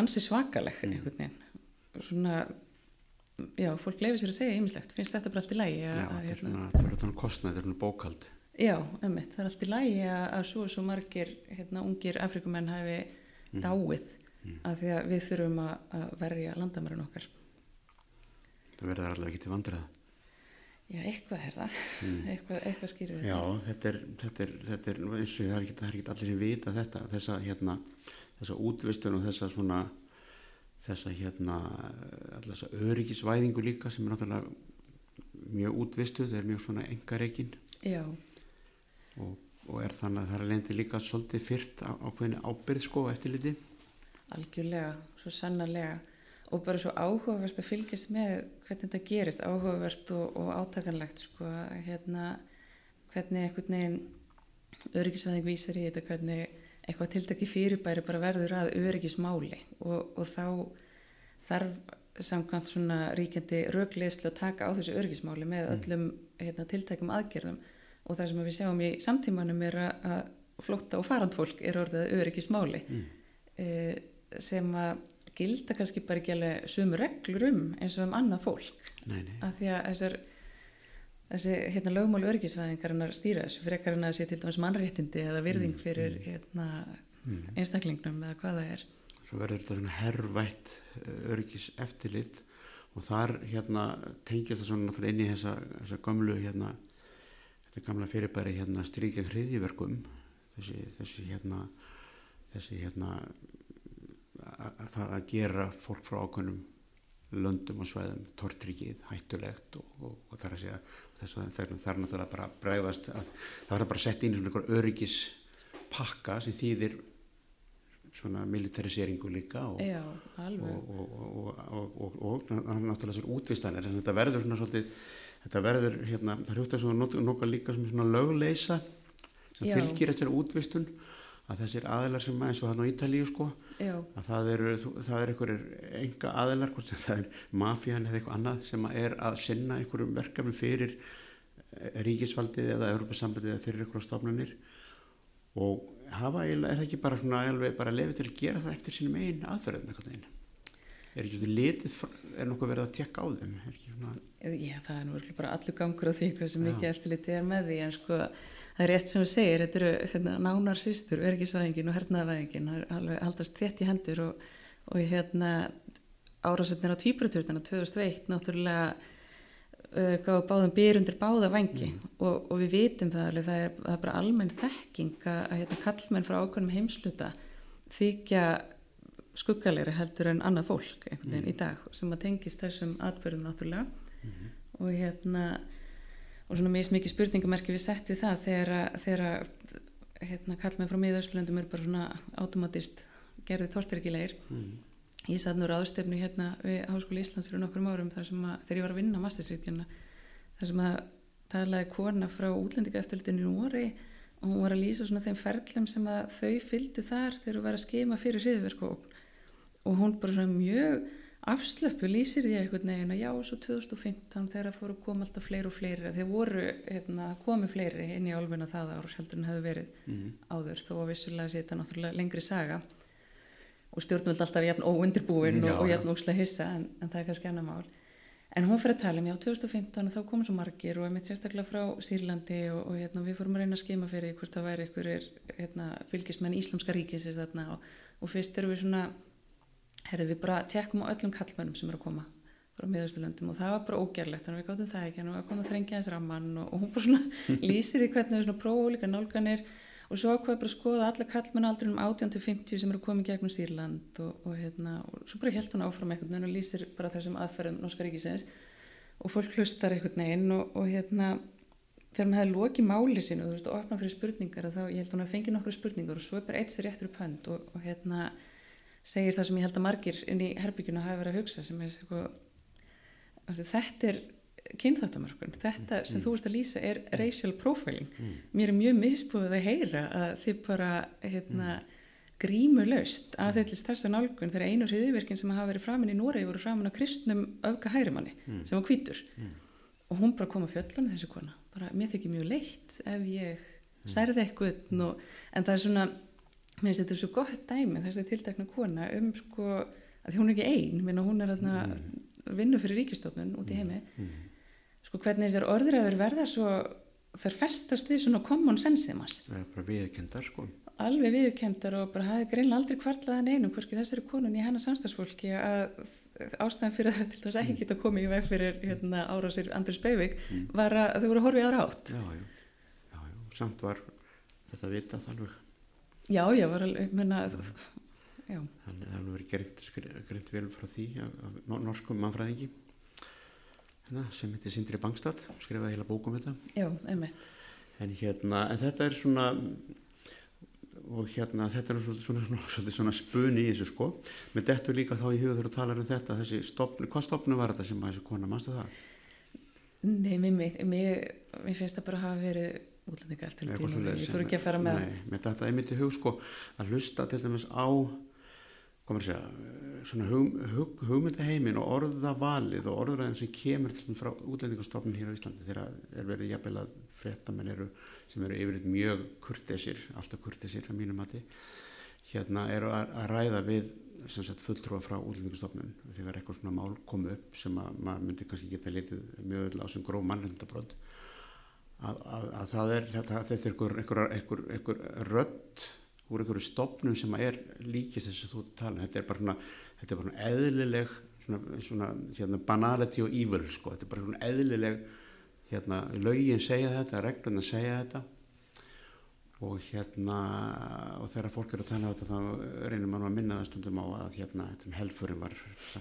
ansi svakaleg. Svona, já, fólk leifir sér að segja ýmislegt, finnst þetta bara allt í lægi Já, að, að, þetta er hérna, það er svona kostnað, þetta er svona bókald. Já, emmitt, það er allt í lægi að, að svo og svo margir hérna, ungir afrikumenn hafi dáið af því að við þurfum að, að verja landamærin okkar. Það verður allavega ekki til vandræða. Já, eitthvað er það, (laughs) eitthvað, eitthvað skýrur Já, þetta er, þetta er, þetta er, eins og það er ekki, það er ekki allir sem vita þetta, þessa, hérna, þessa útvistun og þessa svona, þessa, hérna, alltaf þessa öryggisvæðingu líka sem er náttúrulega mjög útvistuð, það er mjög svona engareikin Já, og, og er þannig að það er lendi líka svolítið fyrt á, ákveðinu ábyrð sko eftirliti. algjörlega, svo sannarlega. Og bara svo áhugavert að fylgjast með hvernig þetta gerist, áhugavert og, og átakanlegt sko, hérna, hvernig einhvern veginn öryggisvæðing vísar í þetta, hvernig eitthvað tiltaki fyrirbæri bara verður að öryggismáli og, og þá þarf samkvæmt svona ríkjandi rögleyslu að taka á þessu öryggismáli með öllum hérna, tiltækum aðgerðum. Og það sem við sjáum í samtímanum er að, að flótta og farandfólk er orðið öryggismáli mm. sem að gilda kannski bara ekki alveg sömu reglur um eins og um annað fólk. Nei, nei, af því að þessar þessi hérna, lögmál öryggisvæðingarinnar stýra þessu frekar en að sé til dæmis mannréttindi eða virðing fyrir hérna, einstaklingnum eða hvað það er. Svo verður þetta svona herrvætt eh, öryggis eftirlit og þar hérna tengist það svona náttúrulega inn í þessa, þessa gamlu hérna þetta gamla fyrirbæri hérna stríkja hriðiverkum þessi, þessi hérna þessi hérna að, að, það að gera fólk frá ákveðnum löndum og svæðum tortryggið, hættulegt og, og, og það er að segja þess að það er, náttúrulega bara að bregðast að það bara að setja inn í svona einhver öryggispakka sem þýðir svona militariseringu líka og, Já, alveg og, og, og, og, og, og náttúrulega sér útvistanir þetta verður svona svolítið þetta verður hérna, það hrjóta svona nokkuð líka sem svona lögleisa sem Já. fylgir þessari útvistun að þessir aðilar sem eins og hann á Ítalíu sko Já, að það eru, það er einhverjir enga aðilar, hvort sem það er mafían eða eitthvað annað sem að er að sinna einhverjum verkefnum fyrir eh, ríkisvaldið eða Europasambandið eða fyrir einhverjum stofnunir og hafa er það ekki bara svona alveg bara lefið til að gera það eftir sínum einn aðferðum einhvern veginn? Er ekki í litið, er nokkuð verið að tekka á þeim? Er ekki svona, já, það er nú örugglega bara allur gangur á því hversu Já. mikið eftirlitið er með því en sko það er rétt sem við segir, þetta eru hérna, nánar sístur, öryggisvæðingin og hernaðvæðingin það alveg haldast þétt í hendur og, og hérna árásetnir á tvíbruturðina 2001 náttúrulega uh, gáðu báðum byr undir báða vangi og, og við vitum það alveg, það er, það er bara almenn þekking að, að hérna, kallmenn frá ákveðnum heimsluta þykja skuggalegri heldur en annað fólk veginn í dag sem að tengist þessum atbyrðum náttúrulega. Og hérna og svona mjög mikið spurningamerki við sett við það þegar, að- þegar að, hérna kallmenn frá miðausturlöndum eru bara svona automatist gerði tortyrkilegir mm, Ég satt nú ráðstefnu hérna við Háskóli Íslands fyrir nokkrum árum þar sem að, þegar ég var að vinna mastersritjana, þar sem að talaði kona frá útlendinga eftirlitinu í Nóri og hún var að lýsa svona þeim ferlum sem að þau fylgdu þar þegar þú var að skema fyrir hriðverk og, og hún bara svona mjög afslöpu lýsir því einhvern veginn að já, svo 2015 þegar það fóru að koma alltaf fleiri og fleiri þeir voru, hérna, komi fleiri inn í álfina það ár heldur en hefur verið mm, áður þó að vissulega sé þetta náttúrulega lengri saga. Og stjórnvöld alltaf jafn óundirbúin Já, og, og jafn óslega hissa en, en það er kannski annar mál. En hún fyrir að tala um, já, 2015 þá komum svo margir og einmitt sérstaklega frá Sýrlandi og, og hérna, við fórum að reyna að skima fyrir hvort það væri einhverjir hérna, fylgismenn Íslamska þarna og, og fyrst erum við svona herrið við bara tekkum á öllum kallmennum sem eru að koma frá miðausturlöndum og það var bara ógerlegt þannig að við gáttum það ekki, þannig að við komum að þrengja hans ramman og, og hún bara svona (laughs) lýsir því hvernig við svona prófa ólíka nálganir og svo ákveða bara að skoða alla kallmenn aldrei um 18 til 50 sem eru komið gegnum Sýrland og, og hérna, og svo bara held hún áfram einhvern veginn og lýsir bara þessum aðferðum Norska ríkisins og fólk hlustar einhvern veginn og, og hérna þegar hún hefði lokið máli sínu og þú veist, og opnað fyrir spurningar og þá, ég held hún að fengi nokkru spurningar og svo er bara eitt sér réttur upp hönd og, og hérna segir það sem ég held að margir inn í herbygginu hafi verið að hugsa sem er sko, þessi, þetta er kynþáttamörkun, þetta sem þú ert að lýsa er racial profiling. Mér er mjög misbúið að heyra að þið bara hérna, grímulaust aðhyllist þessa nálgun þegar einu hriðiverkin sem hafa verið framin í Noregi voru framin á kristnum öfga hægrimanni sem var hvítur. Og hún bara kom að fjöllunum þessu kona. Bara mér þykir mjög leitt ef ég særði eitthvað en það er svona mér finnst þetta svo gott dæmi þessi tiltakna kona um sko að hún er ekki ein, minna hún er að vinna fyrir ríkistofnun út í heimi. Sko hvernig þessar orðræður verða svo þær festast við svona common sense er bara viðkendar sko. Alveg viðkendar og bara hafi greinlega aldrei kvarlaðan einum hvorki þessari konun í hennar samstagsfólki að ástæðan fyrir að til dæmis ekki geta komið í veg fyrir hérna, árásir Andris Beivik var að þau voru í aðra átt. Já, já, já, já, samt var þetta vitað alveg já, já, var alveg, menna já, þannig að það hefur verið greint, vel frá því af, af no- norskum mannfræðingi. Hérna, sem heitir Sindri Bangstad skrifaði heila bókum þetta. Já, einmitt. En hérna, en þetta er svona og hérna þetta er svona, (laughs) svona, svolítið svona spuni í þessu sko. Með dettur líka þá í huga þegar þú talar um þetta þessi stopnu, hvað stopnu var þetta sem að þessi kona, mannstu það? Nei, mér, mér, mér finnst það bara að hafa verið útlendinga eftir svoleiðis ég þurfi ekki að fara með Nei, með þetta einmitt í hug sko að hlusta til dæmis á komur að segja svona hug, hug, hugmyndaheimin og orðavalið og orðræðin sem kemur til frá útlendingastofnun hér á Íslandi þegar er verið jafnvel að fréttamenn eru sem eru yfirleitt mjög kurtesir alltaf kurtesir að mínum mati hérna eru að, að ræða við sem sagt fulltrúa frá útlendingastofnun þegar eitthvað svona mál komu upp sem að maður myndi kannski geta litið mjög öll á sem gróf mannlendabrótt að, að, að það er þetta, þetta er einhver, einhver, einhver, rödd úr einhverju stopnum sem er líkist þess að þú tala þetta er bara svona, þetta er bara svona eðlileg svona, svona hérna, banality og evil sko, þetta er bara svona eðlileg hérna, lögin segja þetta regluna segja þetta. Og hérna og þegar fólk eru að tala um þetta þá reynir mann að minna það stundum á að hérna helfurum var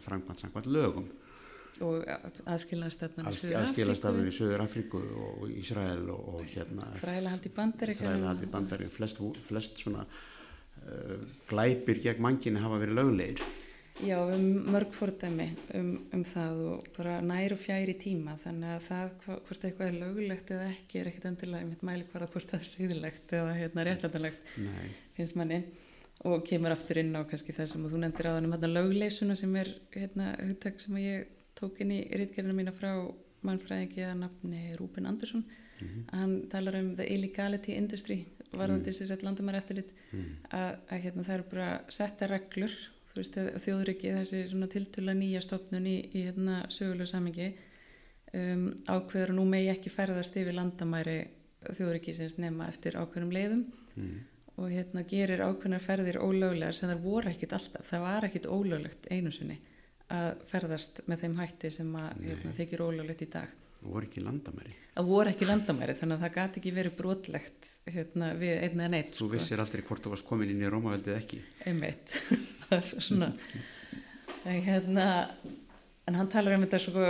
framkvæmt samkvæmt lögum og aðskilnaðstefnan aðskilastafnum í Söður Afríku og Ísrael og, og hérna. Þræla hald í bandaríkjum þræla hald í bandaríkjum flest, flest svona uh, glæpir gegn manginni hafa verið löglegir. Já, um mörg fordæmi um, um það og bara nær og fjær í tíma. Þannig að það hvort eitthvað er lögulegt eða ekki er ekkit endilega ég mitt mæli hvort það er síðilegt eða hérna réttandalegt Nei. finnst manni. Og kemur aftur inn á kannski það sem þú nefndir á þannig hérna lögleysuna sem er hérna hugtak sem ég tók inn í rítgerðina mína frá mannfræðingi að nafni Rúben Andersson Mhm. hann talar um the illegality industry varðandi mm. sér landamæri eftirlit Mm. að, að hérna, það eru bara setta reglur þú veist að þjóðriki þessi tiltula nýja stopnun í, í hérna, sögulegu samingi um, ákveður að nú megi ekki ferðast yfir landamæri þjóðrikisins nema eftir ákveðum leiðum Mm. og hérna gerir ákveðnar ferðir ólöglegar sem það voru ekkit alltaf, það var ekkit ólöglegt einu sinni að ferðast með þeim hætti sem að hérna, Nei. þykir ólöglegt í dag Það voru ekki landamæri. það voru ekki landamæri þannig að það gati ekki verið brotlegt hérna, við einn eða neitt Þú vissir aldrei hvort þú varst komin inn í Rómaveldið ekki. einmitt (laughs) en hérna en hann talar um þetta sko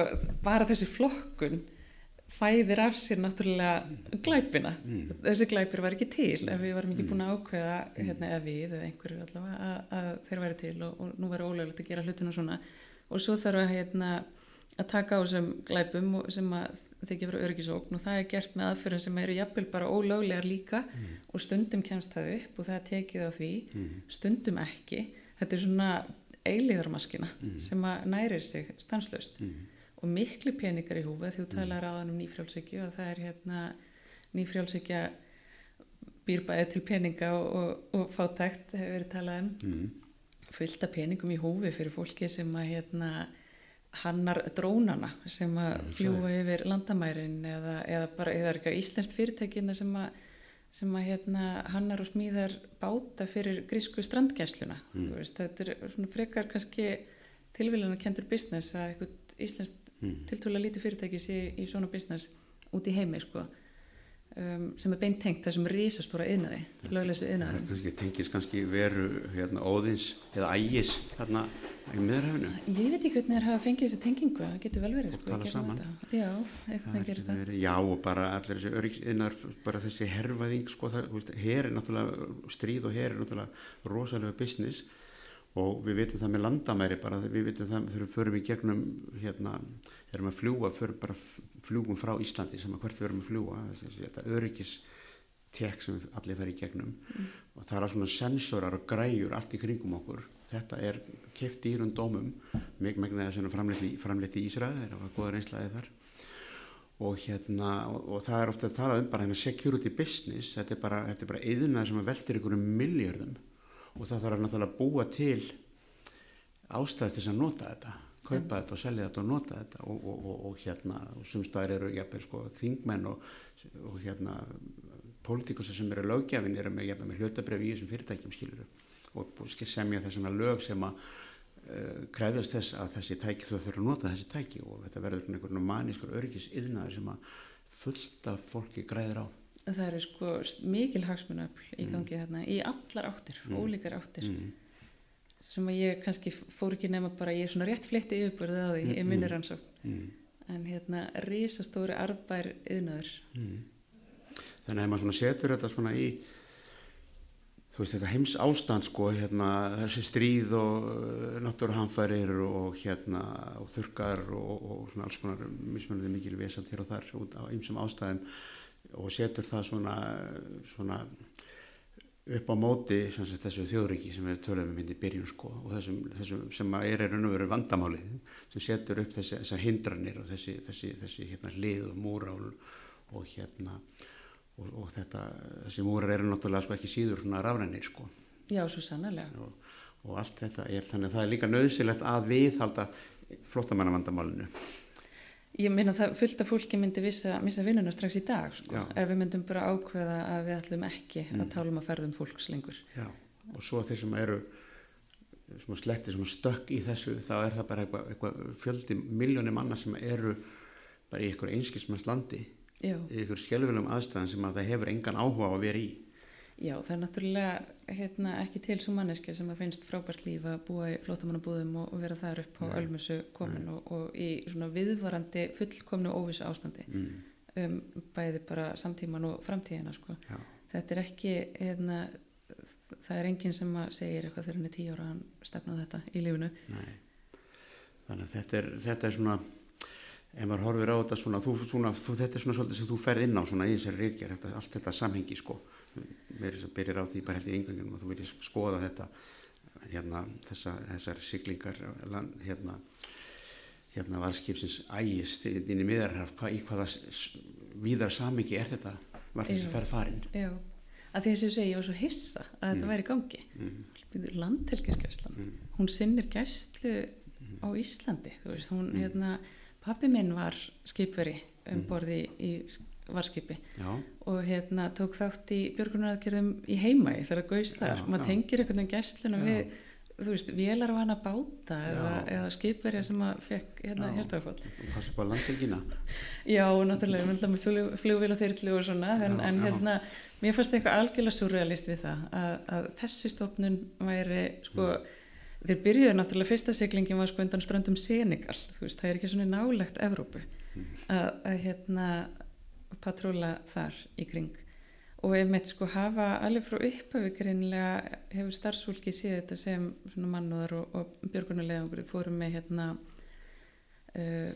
bara þessi flokkun fæðir af sér náttúrulega glæpina Mm. þessi glæpir var ekki til ef við varum ekki búin að ákveða hérna, eða við eða einhverjur allavega að, að þeir væri til og, og nú væri ólöglegt að gera hlutinu svona og svo þarf að hérna, að taka á þessum glæpum sem að þykja fyrir öryggisókn og það er gert með aðferðum sem eru jafnvel bara ólöglegar líka og stundum kemst það upp og það tekið á því. Mm. stundum ekki. Þetta er svona eilíðarmaskina sem að nærir sig stanslöst Mm. og miklu peningar í húfa því þú talar á hann um nýfrjálsykju og það er hérna nýfrjálsykja býr bæði til peninga og, og, og fátækt hefur verið talað um Fullt af peningum í húfi fyrir fólki sem að hérna hannar drónana sem að fljúa yfir landamærin eða, eða bara eða eitthvað íslenskt fyrirtækina sem að, sem að hérna hannar og smíðar báta fyrir grísku strandgæsluna Mm. veist, þetta er svona frekar kannski tilvílana kendur business að eitthvað íslenskt Mm. tiltúlega lítið fyrirtæki sé í svona business út í heimi sko um, sem er beintengt þessum risastóra yðnaði, lögleysu Það yðnaði er kannski tengis kannski veru hérna, óðins eða ægis hérna í miðurhafinu. Ég veit ekki hvernig hafa fengið þessi tengingu, það getur vel verið sko. Já, Það er það. verið, já og bara allir þessi örygginnar, bara þessi herrvæðing sko, það, her er náttúrulega stríð og her er náttúrulega rosalega business og við vitum það með landamæri bara, við vitum það við förum í gegnum hérna, erum að fljúa förum bara fljúgum frá Íslandi sem að hvert við erum að fljúa þetta öryggis tek sem allir fer í gegnum. Og það er svona sensorar og græjur allt í kringum okkur. Þetta er keft dýrun dómum mig megnaði sem framleitt í Ísraði þeir hafa góða reynslaði þar. Og hérna og, og það er ofta að tala um bara hérna security business þetta er bara, er bara eðina sem að veltir ykkur um miljörðum og það þarf náttúrulega að búa til ástæði til að nota þetta kaupa þetta og selja þetta og nota þetta. Og, og, og, og hérna, og sumstaðar eru jafnvel sko þingmenn og, og hérna pólitíkusar sem eru lögjafin eru með, með hlutabref í þessum fyrirtækjum skilur og, semja þessana lög sem að uh, krefjast þess að þessi tæki þau þurfa að nota þessi tæki. Og þetta verður einhvern manískur öryggis yðnaður sem að fullt af fólki græðir á Það eru sko mikil hagsmunöfl í gangi þarna í allar áttir, ólíkar áttir mm. sem að ég kannski fór ekki nema bara ég er svona rétt fletti yfirbörðið á því í Mm, minni mm. rannsók Mm. en hérna risastóri arbær yðnaður Mm. Þannig að maður svona setur þetta svona í þú veist þetta heims ástand sko hérna þessi stríð og uh, náttúruhamfærir og hérna og þurkar og, og svona alls konar mismunandi mikil vesalt hér og þar út á ymsum ástæðum og setur það svona, svona upp á móti sagt, þessu þjóðriki sem við tölum um hindi byrjun sko og þessum, þessum sem er í raun og veru vandamálið sem setur upp þessi, þessar hindranir og þessi, þessi, þessi hérna hlið og múrál og hérna og, og þetta, þessi múrar eru náttúrulega sko ekki síður svona rafrænir sko. Já, svo sannarlega. Og, og allt þetta er þannig að það er líka nöðsilegt að viðhalda flottamannavandamálinu Ég meina það fullt af fólki myndi vissa, missa vinnuna strax í dag sko, ef við myndum bara ákveða að við ætlum ekki að tala um að ferðum fólks lengur. Já, og svo þeir sem eru að sletti svona stökk í þessu þá er það bara eitthvað, eitthvað fjöldi miljónir manna sem eru bara í eitthvað einskilsmanns landi Já, í eitthvað skelvilegum aðstæðan sem að það hefur engan áhuga á að vera í já það er náttúrulega hérna, ekki til svo manneski sem að finnst frábært líf að búa í flótamannabúðum og, og vera þar upp á Nei. ölmusu komin og, og í svona viðvarandi fullkomnu óvissu ástandi mm, um bæði bara samtíman og framtíðina sko. Þetta er ekki, hérna, það er enginn sem segir eitthvað þegar hann er tíu ára að hann stefnaði þetta í lífinu Nei. Þannig að þetta er, þetta er svona, ef maður horfir á þetta svona, þú, svona þú, þetta er svona svolítið sem þú ferð inn á svona í þessari þetta, allt þetta samhengi sko, mér er þess að byrja á því bara held í engangum og þú viljið skoða þetta, hérna, þessa, þessar siglingar, land, hérna, hérna varskipsins ægist inn í miðarhaf, hva, í hvaða víðar samhengi er þetta, var þessi ferð farin? Já, að því að þess að segja, ég var svo hissa að mm. þetta væri gangi. Mm. Landhelgiskeslan, mm. hún sinnir gæstlu á Íslandi veist, hún, mm. hérna, pappi minn var skipveri um mm. borði í varskipi já. og hérna tók þátt í björgunaraðgerðum í heimægi þegar það gauðst þar, maður tengir einhvern veginn gæstluna við, þú veist, vélar var hann að báta eða, eða skipverja sem að fekk hérna hértafall og passu bara landingina já, náttúrulega, við höfum flug, flugvil og þyrlu og svona, en, já, en hérna mér fannst eitthvað algjörlega surrealist við það að, að þessi stofnun væri sko mm. þeir byrjuðu náttúrulega fyrsta seglingin var sko undan ströndum Senegal þú veist, það er ekki svona nálegt Evrópu. Mm. að, að hérna patróla þar í kring. Og ef mitt sko hafa alveg frá upphafi greinlega hefur starfsfólki séð þetta sem mannúðar og, og björgunulegangur fórum með hérna uh,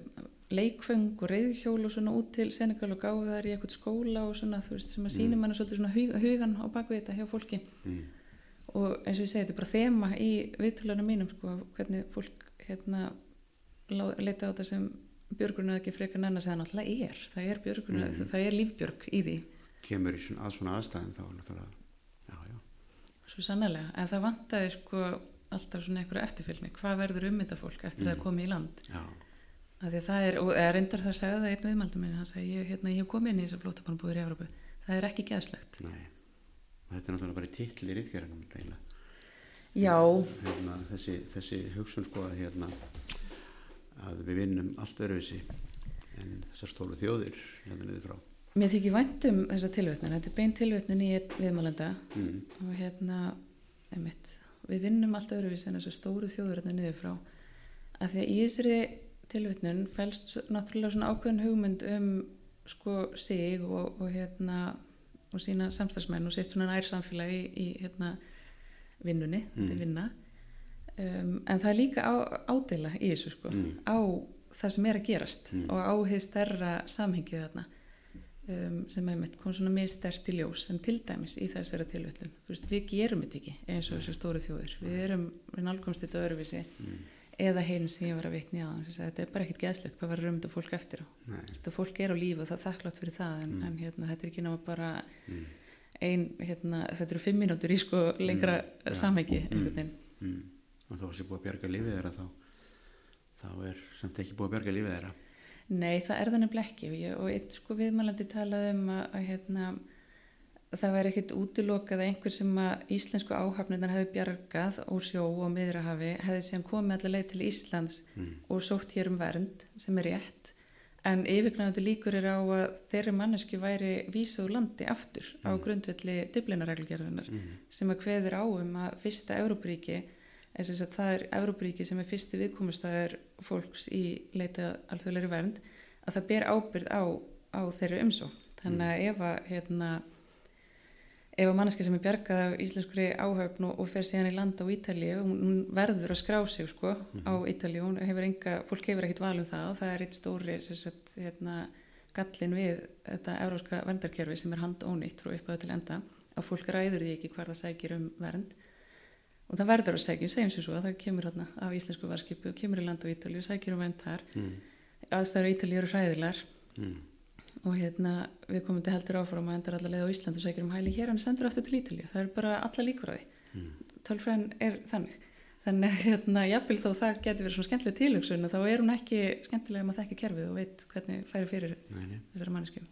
leikfeng og reyðhjól og svona út til Senegal og gáðu þar í eitthvað skóla og svona þú veist sem að sínum mm. manna svolítið svona hug, hugan á bakvið þetta hjá fólki. Mm. Og eins og ég segi þetta er bara þema í viðtöluðinu mínum sko hvernig fólk hérna leita á þetta sem björgurinn eða ekki frekar nennar segja náttúrulega er. Það er björgurinn, mm. það er lífbjörg í því. Kemur í svona, að svona aðstæðin þá náttúrulega. Já, já. svo sannlega, en það vantaði sko alltaf svona einhverju eftirfylgni. Hvað verður ummynda fólk eftir mm. það komið í land? Að það er, og er reyndar það að segja það einn viðmaldum minn, hann segi, ég, hérna, ég hef komið inn í þessar flótabannbúður í Európu, það er ekki geðslegt. Nei. Þetta er náttúrulega bara titlir í þér Já. Hérna, þessi, þessi hugsun sko að, hérna, að við vinnum allt öruvísi en þessar stólu þjóðir hérna niður frá Mér þykir væntum þessa tilvötnin þetta er bein tilvötnin í viðmálenda mm. og hérna einmitt, við vinnum allt öruvísi en þessar stóru þjóðir hérna niður frá að því að í þessari tilvötnin fælst náttúrulega svona ákveðin hugmynd um sko sig og, og hérna og sína samstagsmenn og sitt svona nær samfélagi í, í hérna, vinnunni, mm. þetta er vinna um, en það er líka á, ádela í þessu sko, mm. á það sem er að gerast mm. og á heið stærra samhengið þarna um, sem er mitt kom svona mjög stert í ljós en til dæmis í þessari tilvöldum við gerum þetta ekki eins og þessu stóru þjóður við erum, við nálgumst þetta öðruvísi mm eða heim sem ég var að vitni á þetta er bara ekkit geðslegt hvað var römda fólk eftir á þetta fólk er á lífu og það er þakklátt fyrir það en, mm. en hérna, þetta er ekki náma bara mm. ein, hérna, þetta eru fimm mínútur í sko lengra mm. samhengi mm. mm. Og þá þessi búið að bjarga lífið þeirra þá, þá er samt ekki búið að bjarga lífið þeirra Nei, það er þannig blekki og, ég, og eitt sko viðmælandi talaði um að, að hérna það væri ekkit útilokað að einhver sem að íslensku áhafnirnar hefði bjargað og sjó og miðrahafi hefði síðan komið allar leið til Íslands mm. og sótt hér um vernd sem er rétt en yfirklæðandi líkur er á að þeirri manneski væri vísuð landi aftur mm. á grundvelli diblinareglgerðunar mm. sem að hveður á um að fyrsta Európaríki eins og það er Európaríki sem er fyrsti viðkomustæður fólks í leitað alþjóðleiri vernd að það ber ábyrð á, á þeirri umsó þannig að ef að hérna ef að manneski sem er bjargað af íslenskri áhaupn og, og fer síðan í landa á Ítalið hún, verður að skrá sig sko mm -hmm. á Ítalið, hún hefur enga fólk hefur ekkit valum það og það er eitt stóri sagt, hérna, gallin við þetta európska verndarkerfi sem er handónýtt frá upphæðu til enda að fólk ræður því ekki hvar það sækir um vernd og það verður að sækja, segjum sér svo að það kemur hérna af íslensku varskipu kemur í landa á Ítalið og sækir um vernd þar. Mm. aðstæður Ítalið eru hræðilar mm. Og hérna við komum til heldur áfram að endar allar leið á Ísland og sækjum um hæli hér en sendur aftur til Ítalið, það er bara alla líkur á því. Mm. tölfræðin er þannig. Þannig hérna, jápil þó það getur verið svona skemmtileg tilöksun þá er hún ekki skemmtilega um að þekka kerfið og veit hvernig færi fyrir þessara manneskjum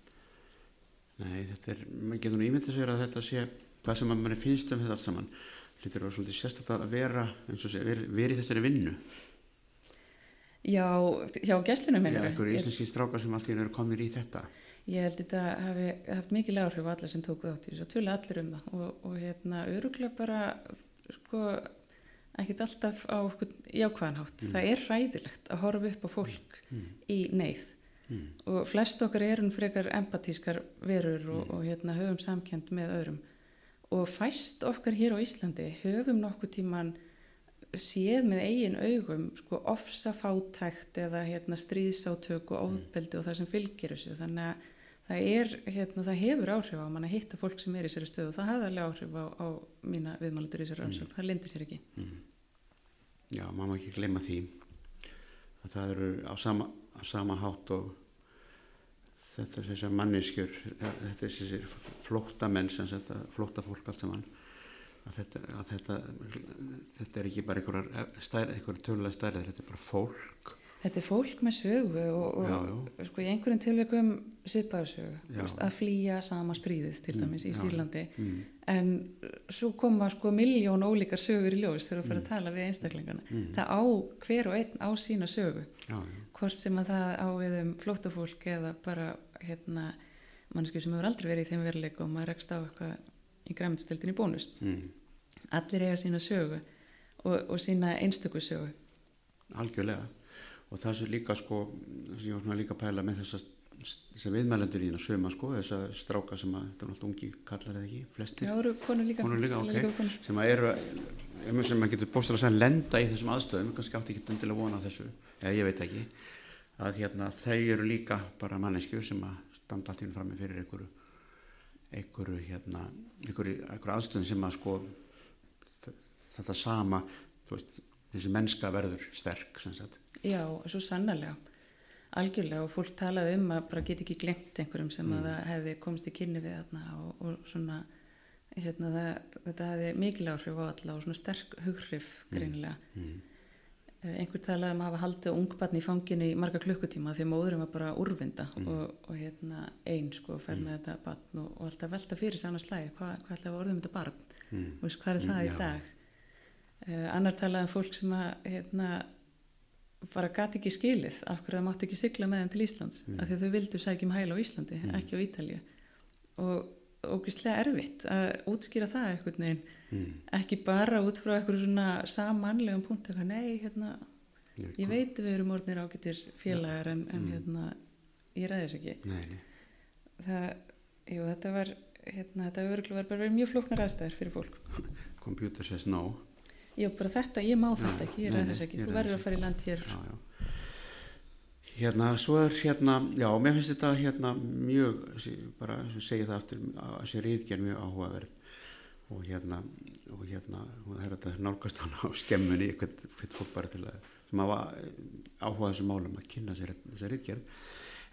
Sér að vera sérstaklega að vera eins og sé, verið þessari vinnu Já, hjá gæslunum Já, einhverju íslenski strákar sem alltaf eru komir í þetta Ég held þetta hafi haft mikil áhrif á alla sem tóku þátt í þessu tula allir um það og, og hérna öruglega bara sko ekkert alltaf á jákvæðanhátt mm. það er ræðilegt að horfa upp á fólk mm. í neyð mm. og flest okkar erum frekar empatískar verur og, mm. og hérna höfum samkjönd með öðrum og fæst okkar hér á Íslandi höfum nokkuð tíman séð með eigin augum sko ofsa fátækt eða hérna, stríðsátök og ofbeldi og það sem fylgir þessu þannig að það, er, hérna, það hefur áhrif á mann að hitta fólk sem er í sér stöðu og það hafði alveg áhrif á, á mína viðmálandur í sér rannsókn, mm. það lindir sér ekki mm. Já, maður ekki gleyma því að það eru á sama, á sama hátt og þetta er þessar manneskjur þetta er þessir flóttamenn flótta fólk allt saman að þetta, að þetta, þetta er ekki bara einhverja tölulega stærðir, þetta er bara fólk. Þetta er fólk með sögu og, og já, já. Sko, í einhverjum tilveikum svipaðsögu, að flýja sama stríðið til mm, dæmis mm, í Sýrlandi mm. en svo koma sko miljón ólíkar sögur í ljós þegar þú fyrir að mm. tala við einstaklingana. Mm. Það á hver og einn á sína sögu, já, hvort sem að það á við um flóttafólk eða bara hérna manneski sem hefur aldrei verið í þeim veruleik og maður rekst á eitthvað í græmstildin í bónus mm. allir eiga sína sögu og, og sína einstöku sögu algjörlega og það sem líka sko sem ég var líka að pæla með þess að viðmælendur í það söma sko þess að stráka sem að þetta er alltaf ungi kallar eða ekki, flestir Já, eru konur líka, konur líka, okay. líka konur. sem að eru sem að getur bóstur að lenda í þessum aðstöðum kannski átti ekki endilega vona þessu eða ég veit ekki að hérna þau eru líka bara manneskjur sem að standa allt í fram með fyrir einhverju einhverju hérna, einhverju, einhverju aðstöðum sem að sko þetta sama, veist þessi mennska verður sterk Já, svo sannarlega algjörlega og fólk talaði um að bara geti ekki glemt einhverjum sem mm. að það hefði komist í kynni við þarna og, og svona hérna það, þetta hefði mikil áhrif á alla og svona sterk hughrif mm. greinilega mm. Mm. Eh, einhver talaði um að hafa haldið ungbarn í fanginu í marga klukkutíma því móðurum var bara úrvinda mm. og, og hérna einn sko fær mm. með þetta barn og, og alltaf velta fyrir sig annars slæði Hva, hvað ætlaði að orðum þetta barn mm. og veist hvað er það í mm, dag uh, annar talaði um fólk sem að hérna bara gati ekki skilið af hverju það mátti ekki sigla með þeim til Íslands mm. af því að þau vildu sækjum hæla á Íslandi mm. ekki á Ítalju og ógeðslega erfitt að útskýra það eitthvað neginn mm. ekki bara út frá eitthvað svona samanlegum punkt eitthvað, nei, hérna nei, ég veit við erum orðinir ágættir félagar en, en mm. hérna ég ræði þess ekki. Nei. það, jú, þetta var hérna, þetta öruglega var bara mjög flóknar aðstæður fyrir fólk. Computer says no. Já, bara þetta, ég má þetta ekki, ég ræði þess ekki. þú verður að fara í land hér. Já, já. Hérna, svo er hérna, já, mér finnst þetta hérna mjög, bara segja það aftur, að þessi ríðgerð mjög áhugaverð og hérna, og hérna, það er þetta nálgast á skemmunni, eitthvað fólk bara til að, sem hafa áhugað þessum málum að kynna sér þessi ríðgerð.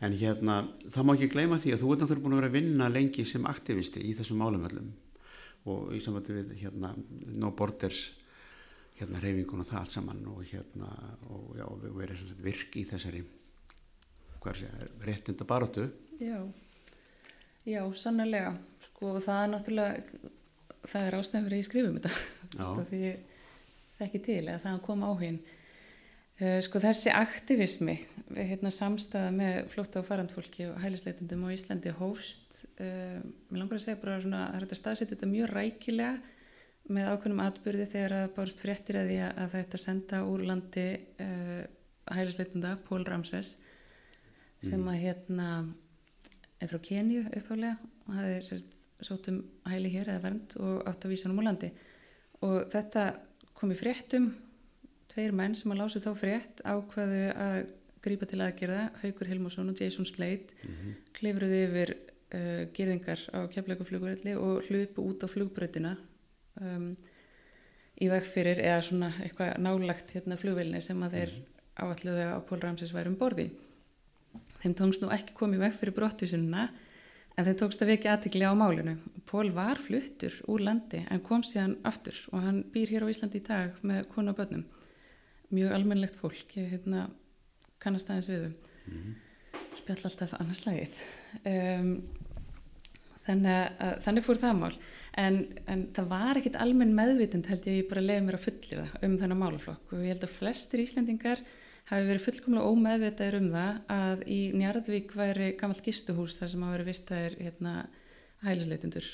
En hérna, það má ekki gleyma því að þú ert náttúrulega búin að vera að vinna lengi sem aktivisti í þessum málumöllum og í samvættu við hérna No Borders hérna reyfingun og það allt saman og hérna, og já, við erum virk í þessari réttinda baróttu Já, já, sannlega sko það er náttúrulega það er ástæðan fyrir að ég skrifum þetta. (laughs) Því það ekki til eða það kom áhugin uh, sko þessi aktivismi við hérna samstæða með flótta og farandfólki og hælisleitundum á Íslandi hóst uh, mér langar að segja bara svona það er þetta staðsett þetta mjög rækilega með ákveðnum atbyrði þegar að bárst fréttir að því að þetta senda úr landi uh, hælisleitunda Pól Ramses sem mm. að hérna er frá Kenju upphálega og hafi sérst sótum hæli hér eða vernd og átt að vísa hann um á landi. Og þetta kom í fréttum. Tveir menn sem að lása þá frétt ákvaðu að grípa til aðgerða. Haugur Hilmarsson og Jason Slade mm -hmm. klifruði yfir uh, gerðingar á keflækuflugurelli og hlupu út á flugbröðina um, í veg fyrir eða svona eitthvað nálagt hérna flugvilni sem að þeir mm -hmm. áalluðu að Pól Ramsins væri um borði þeim tókst nú ekki komið veg fyrir brottvísununa en þeim tókst að vekja aðtikli á málinu. Pól var fluttur úr landi en kom síðan aftur og hann býr hér á Íslandi í dag með konu og börnum. Mjög almennlegt fólk, ég hérna, kannast aðeins við þau. Mm -hmm. Spjall alltaf annars lagið. Um, þannig, að, þannig fór það mál. En, en það var ekkit almenn meðvitund held ég, ég bara leiði mér að fullir það um þennan málaflokk og ég held að flestir Íslandingar hafi verið fullkomlega ómeðvitaður um það að í Njarðvík væri gammalt gistuhús þar sem hafa verið vistaðir hérna, hælisleitindur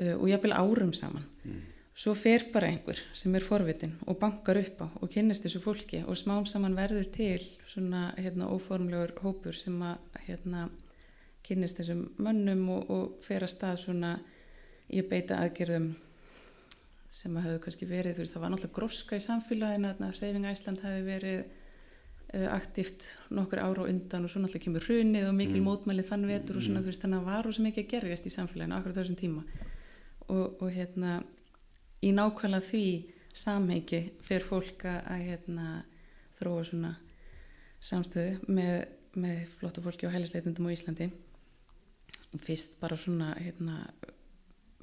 uh, og vil árum saman. Mm. Svo fer bara einhver sem er forvitin og bankar upp á og kynnist þessu fólki og smám saman verður til svona hérna, óformlegur hópur sem að hérna, kynnist þessum mönnum og, og fer að stað svona ég beita aðgerðum sem að hafa kannski verið, þú veist, það var náttúrulega gróska í samfélaginu, að Saving Iceland hafi verið uh, aktíft nokkur ára og undan og svo náttúrulega kemur hrunið og mikil Mm. mótmæli þann vetur og svona, Mm. þú veist, þannig að var svo mikið að gerjast í samfélaginu akkurat þessum tíma og, og hérna, í nákvæmlega því samhengi fyrir fólk að hérna, þróa svona samstöðu með, með flotta fólki og hælisleitundum á Íslandi fyrst bara svona hérna,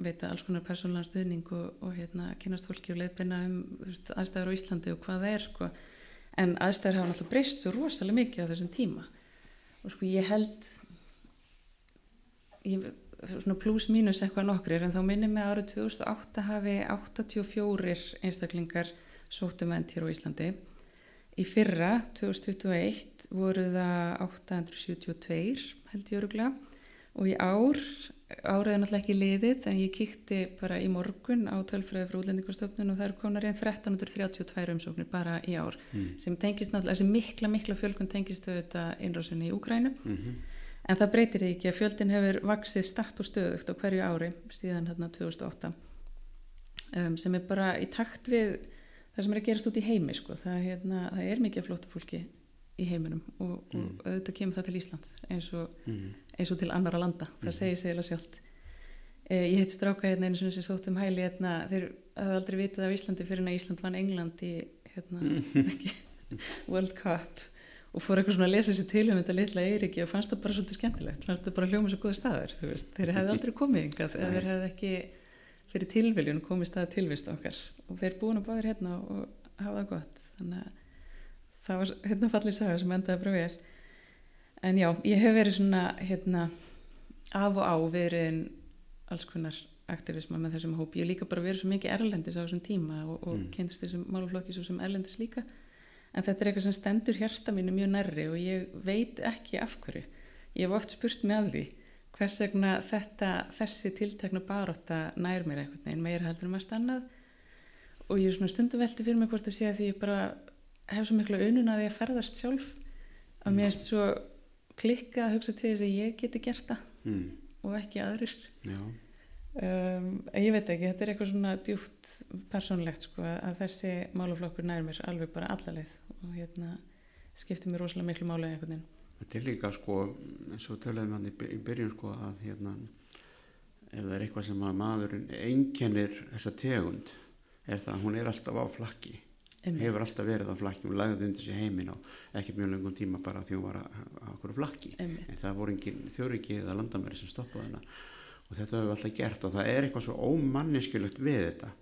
veita alls konar persónulega stuðning og, og hérna, kynast fólki og leiðbeina um veist, aðstæður á Íslandi og hvað það er sko. En aðstæður hafa náttúrulega breyst svo rosalega mikið á þessum tíma. Og sko ég held ég, svona pluss mínus eitthvað nokkrir en þá minnir mig að árið 2008 hafi 84 einstaklingar sóttu menn hér á Íslandi. Í fyrra 2021 voru það 872 held ég öruglega og í ár árið er náttúrulega ekki liðið en ég kíkti bara í morgun á tölfræði frá útlendingastofnun og það eru konar einn 1332 umsóknir bara í ár Mm. sem tengist náttúrulega, þessi mikla mikla fjölgun tengist auðvitað innrásinni í Úgrænu Mhm. en það breytir ekki að fjöldin hefur vaksið start og stöðugt á hverju ári síðan hérna 2008 um, sem er bara í takt við það sem er að gerast út í heimi sko. það, hérna, það er mikið flóta fólki í heiminum og, og Mm. auðvitað kemur það til Íslands eins og Mhm. Eins og til annara landa, það Mhm. segir sig eða sjálft. Eh, ég heit stráka hérna einu sem sótt um hæli hérna, þeir hafði aldrei vitað af Íslandi fyrir en að Ísland vann England í hérna, (laughs) World Cup og fór eitthvað svona að lesa sér til um þetta litla Eiriki og fannst það bara svolítið skemmtilegt. Fannst það bara hljóma svo góða staður þeir hefði aldrei komið yngað eða þeir hefði ekki fyrir tilviljun komið staða tilvist okkar. Og þeir búin að báðir hérna og hafa það gott. Þannig að það var hérna fallið saga sem endaði bara vel en já, ég hef verið svona hérna af og á verið alls konar aktivisma með þessum hóp, ég hef líka bara verið svo mikið erlendis á þessum tíma og, og Mm. kynst þessum máluflokki svo sem erlendis líka. En þetta er eitthvað sem stendur hjarta mínu mjög nærri og ég veit ekki af hverju. Ég hef oft spurt að því hvers vegna þetta, þessi tiltekna barótta nær mér einhvern veginn meira heldur en mest annað. Og ég er svona stundum velti fyrir mig hvort að að því ég bara hef svo miklu unun að að ferðast sjálf. Að mér erst svo klikka að hugsa til þess að ég geti gert það Mm. og ekki aðrir. Um, ég veit ekki, þetta er eitthvað svona djúpt persónlegt sko að þessi máluflokkur nær mér alveg bara allaleið og hérna skiptir mér rosalega miklu máli einhvern veginn. Þetta er líka sko, eins og töluðum hann í byrjun sko að hérna, ef það er eitthvað sem að maðurinn einkennir þessa tegund, er það að hún er alltaf á flakki, Einmitt. hefur alltaf verið á flakki, hún lagði undir sig heiminn á ekki mjög lengum tíma bara því hún var á okkur flakki. Einmitt. En það voru engin þjóriki eða landamæri sem stoppaði hana og þetta hefur alltaf gert og það er eitthvað svo ómanneskjulegt við þetta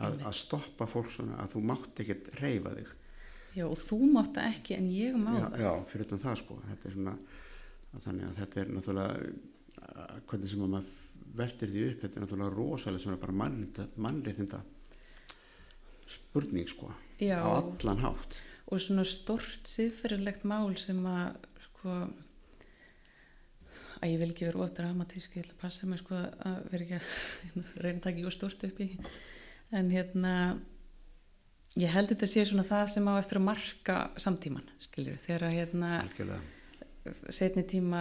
að, að stoppa fólk svona að þú mátt ekkert reyfa þig Já, og þú mátt það ekki en ég má já, það já, fyrir utan það sko þetta er svona að þannig að þetta er náttúrulega hvernig sem að maður veltir því upp þetta er náttúrulega rosalega svona bara mannréttinda, mannréttinda spurning sko Já. á allan hátt og svona stort siðferðilegt mál sem að sko að ég vil ekki vera of dramatísk ég ætla að passa mig sko að vera ekki að (laughs) reyna að taka og stort upp í en hérna ég held þetta sé svona það sem á eftir að marka samtíman skiljur þegar að hérna algjörlega setni tíma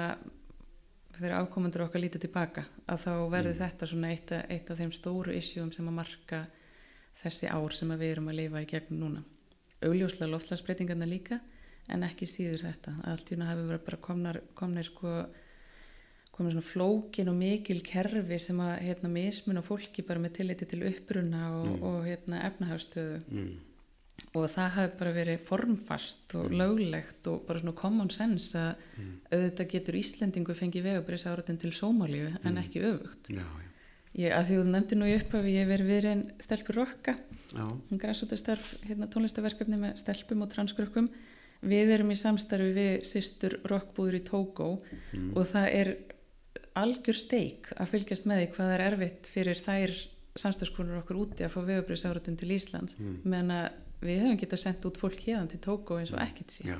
þegar afkomendur okkar lítið tilbaka að þá verður Mm. þetta svona eitt, eitt af þeim stóru issueum sem að marka þessi ár sem við erum að lifa í gegnum núna augljóslega loftlagsbreytingarna líka en ekki síður þetta allt í hérna hafi verið bara komnar, komnir sko komið svona flókin og mikil kerfi sem að hérna mismun á fólki bara með tilliti til uppruna og, Mm. og hérna efnahagsstöðu mm. og það hafi bara verið formfast og löglegt og bara svona common sense að auðvitað getur Íslendingu fengið vegabrís áratin til Sómalíu en Mm. ekki öfugt. já, já, Ég, að því þú nefndi nú í upphafi, ég verið verið en stelpur rokka, hún græsóttastarf hérna, tónlistaverkefni með stelpum og transkrökkum. Við erum í samstarfi við sýstur rockbúður í Tógó mm. og það er algjör steik að fylgjast með því hvað er erfitt fyrir þær samstagskonur okkur úti að fá vegabrís áratin til Íslands Mm. meðan að við höfum getað sendt út fólk hérðan til Tógó eins og ekkert já.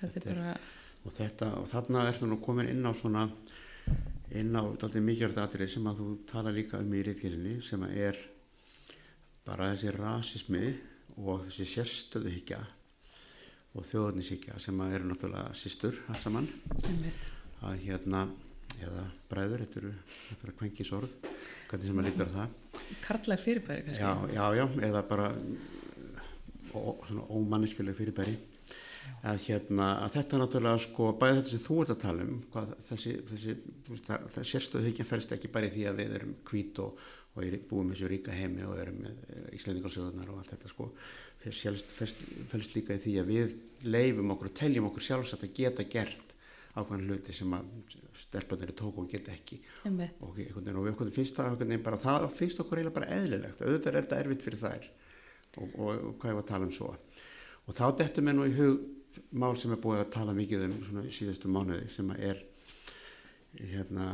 Þetta Þetta er er- bara, og þetta og þarna ertu nú komin inn á svona inn á daldið mikilvægt atrið sem að þú tala líka um í reyðkjölinni sem að er bara þessi rasismi og þessi sérstöðuhyggja og þjóðarnishyggja sem að eru náttúrulega sístur allt saman að hérna eða bræður, þetta eru, þetta eru kvenkisorð, hvernig sem maður lítur á það. Karlæg fyrirbæri kannski. Já, já, já, eða bara ó, svona ómanniskileg fyrirbæri. Að, hérna, að þetta er náttúrulega sko, bæði þetta sem þú ert að tala um, hvað, þessi, þessi, það, það sérstöðu þykja færst ekki bara í því að við erum hvít og, og er, búum þessu ríka heimi og erum með íslendingarsöðunar og allt þetta sko, fælst líka í því að við leifum okkur og teljum okkur sjálfsagt að geta gert ákvæmlega hluti sem að stelpunir tók og geta ekki. Og, og við finnst það bara, það finnst okkur eiginlega bara eðlilegt. Auðvitað er þetta erfitt fyrir þær. Og, og, og hvað er að tala um svo og þá dettum við nú í hug mál sem er búið að tala mikið um svona í síðustu mánuði sem er hérna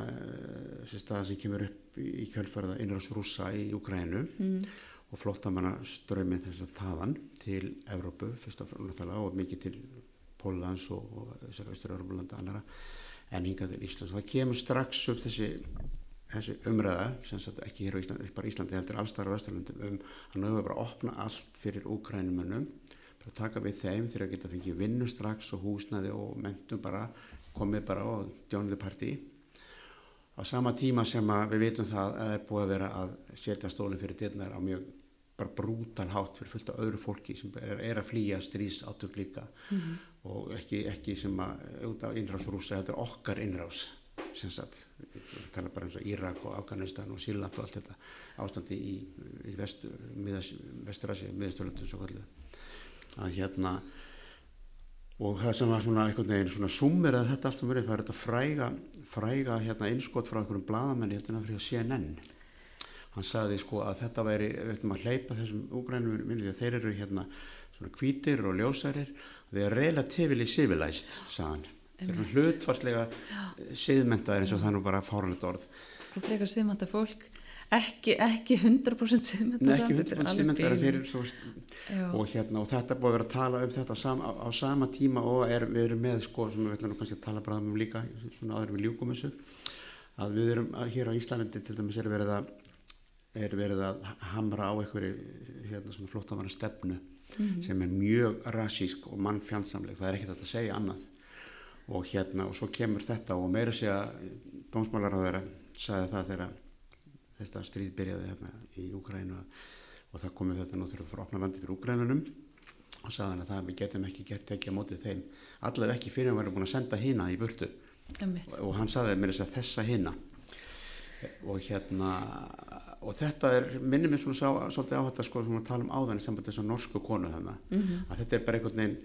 stað sem kemur upp í kjölfarða innræðs rúsa í Ukrænu mm. og flottamanna ströymið þess að þaðan til Evrópu fyrst og náttúrulega og mikið til Pólans og, og þessar austur-Európa annara en hingað til Íslands. Það kemur strax upp þessi, þessi umræða, sem sagt ekki hér á Íslandi, ekki bara Íslandi heldur allstarra á Östurlundum um að nú hefur bara að opna allt fyrir úkrænumönnum, bara taka við þeim þegar að geta fengið vinnu strax og húsnaði og mentum bara, komið bara og djónuði partí. Á sama tíma sem við vitum það að það er búið að vera að setja stólinn fyrir dyrnar á mjög bara brútal hátt fyrir fullt af öðru fólki sem er, er að flýja stríðs átök líka mm -hmm. og ekki, ekki sem að út af innrásrúsa, þetta er okkar innrás sem sagt, við tala bara eins og Írak og Afganistan og Síland og allt þetta ástandi í, í vesturasíu, miðasturlundu svo kallið að hérna og það sem var svona einhvern veginn svona sumir að þetta allt um verið, það er þetta fræga fræga hérna innskot frá einhverjum bladamenni hérna fyrir CNN hann sagði sko að þetta væri við ætlum að hleypa þessum úgrænum þeir eru hérna svona kvítir og ljósarir við erum relatively civilized sagðan, þeir eru hlutvarslega siðmentaðir eins og það nú bara fáranlegt orð. Og frekar siðmenta fólk ekki, ekki 100% siðmenta Nei, ekki 100% siðmenta og hérna og þetta búið að vera að tala um þetta á sama, á sama tíma og er, við erum með sko sem við ætlum kannski að tala bara um líka svona aðeins við ljúkum þessu að við erum hér á Íslandi til dæmis er verið að er verið að hamra á einhverju hérna, flóttamanna stefnu mm -hmm. sem er mjög rasísk og mannfjandsamleg, það er ekkert að segja annað. Og hérna og svo kemur þetta og meira sé að dómsmálaráður sagði það þegar þetta stríð byrjaði hérna í Úkrænu og það komið þetta náttúrulega fyrir opna vandi fyrir Úkrænunum og sagði hann að það við getum ekki gett ekki á mótið þeim. Allaveg ekki fyrir að vera búin að senda hína í burtu. Og, og hann sagði mér þess að þessa hína og hérna og þetta er, minnum ég svona svolítið á þetta sko að tala um áðan í samband þess að norsku konu þannig mm -hmm. að þetta er bara einhvern veginn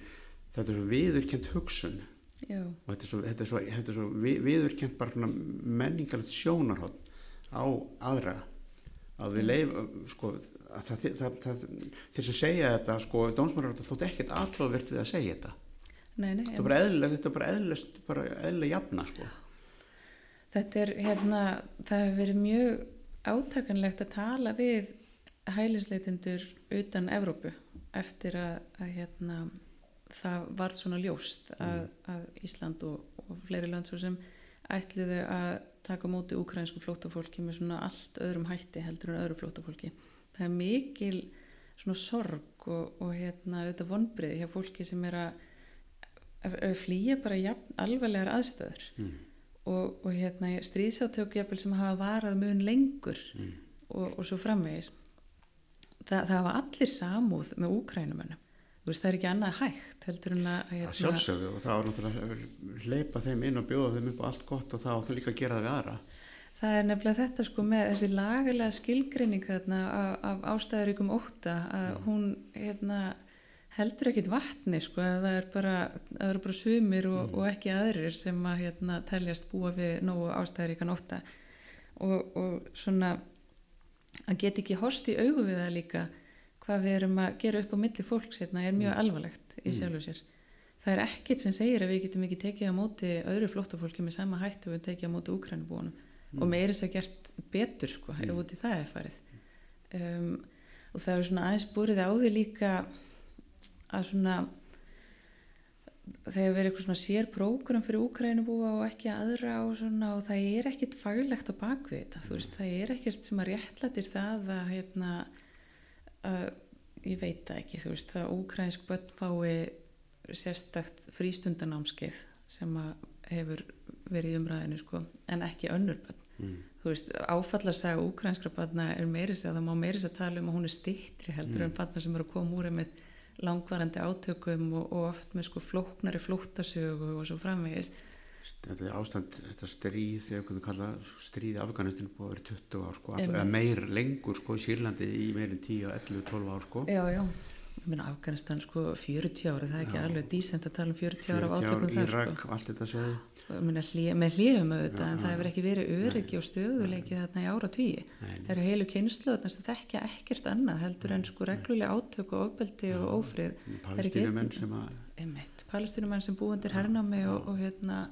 þetta er svo viðurkjent hugsun. Já. og þetta er svo, svo, svo við, viðurkjent bara menningarlegt sjónarhótt á aðra að við leif sko að það, það, það, þess að segja þetta sko dómsmárar þótt ekkert aðlóðvirt við að segja þetta. Nei, nei, þetta er bara eðlilega þetta er bara eðlilega eðlilega jafna sko. Þetta er hérna það hefur verið mjög átakanlegt að tala við hælisleitindur utan Evrópu eftir að, að hérna, það var svona ljóst að, mm. að Ísland og, og fleiri landsfólk sem ætluðu að taka móti ukrainsku flótafólki með svona allt öðrum hætti heldur en öðru flótafólki. Það er mikil svona sorg og, og hérna auðvitað vonbriði hjá fólki sem er að, að flýja bara jafn, alvarlegar aðstöður. Mm og, og hérna stríðsátökjafil sem hafa varað mun lengur mm. og, og svo framvegis Þa, það hafa allir samúð með úkrænumönnum það er ekki annað hægt heldur en að hérna, sjálfsögðu og það var náttúrulega leipa þeim inn og bjóða þeim upp á allt gott og það áttu líka að gera það við aðra það er nefnilega þetta sko með þessi lagalega skilgreining þarna af, af ástæðuríkum óta að Já. hún hérna heldur ekkit vatni sko það er bara, það eru bara sumir og, mm. og ekki aðrir sem að hérna teljast búa við nógu ástæðaríkan óta og, og svona að geta ekki horst í augu við það líka hvað við erum að gera upp á milli fólks hérna er mjög mm. alvarlegt í mm. sjálfu sér það er ekkit sem segir að við getum ekki tekið á móti öðru flóttafólki með sama hættu við tekið á móti úkrænubúnum mm. og með er þess að gert betur sko mm. ef úti það er farið um, og það er svona aðeins búrið á því líka að svona það hefur verið eitthvað svona sér prógram fyrir Úkrænubúa og ekki aðra og, svona, og það er ekkert faglegt á bakvið þetta, þú veist, það er ekkert sem að réttlatir það að hérna að, ég veit það ekki þú veist, það Úkrænsk börn fái sérstakt frístundanámskeið sem að hefur verið í umræðinu sko, en ekki önnur börn mm. þú veist, áfallarsaga úkrænskra barna er meiri sér, það má meiri sér tala um að hún er stittri heldur Mm. en barna sem eru að koma úr með langvarandi átökum og, og oft með sko flóknari flóttasögu og svo framvegis þetta ástand, þetta stríð þegar hvernig kalla stríð í Afganistin búið að vera 20 ár sko, allra, eða meir lengur sko í Sýrlandi í meirin 10, 11, 12 ár sko. Já, já, ég meina Afganistan sko 40 ára, það er ekki Já. alveg dísent að tala um 40 ára 40 af ár, átökum þar Írak, sko? allt þetta meina, hlé, með hlífum auðvitað en það hefur ekki verið öryggi og stöðuleiki þarna í ára Nei, það eru heilu kynslu þarna sem þekkja ekkert annað heldur en sko reglulega átök og ofbeldi og ófrið? palestínumenn sem að einmitt, palestinumenn sem búandir hernámi og, og hérna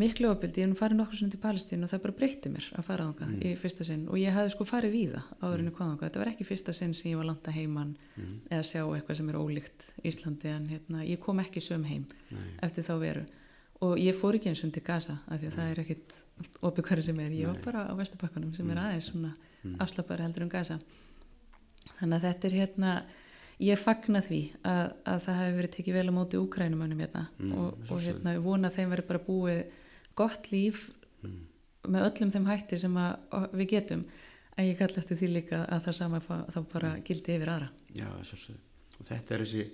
miklu ofbeldi, ég er nú farið nokkur svona til Palestínu og það bara breytti mér að fara þangað Mm. í fyrsta sinn. Og ég hafði sko farið víða áður en ég kom þangað, þetta var ekki fyrsta sinn sem ég var landa heiman mm, eða sjá eitthvað sem er ólíkt Íslandi en hérna, ég kom ekki söm heim nei, eftir þá veru. Og ég fór ekki eins og til Gaza af því að það er ekkit opið hverju sem er. Ég var Nei. bara á Vesturbakkanum sem er Mm. aðeins svona mm, afslapari heldur en Gaza. Þannig að þetta er hérna ég fagna því að, að það hefur verið tekið vel á móti úkrænumönnum hérna. Mm, og, og hérna ég vona að þeim verið bara búið gott líf mm, með öllum þeim hætti sem að, við getum. En ég kalla eftir því líka að það sama þá bara Mm. gildi yfir aðra. Já, og þetta er þessi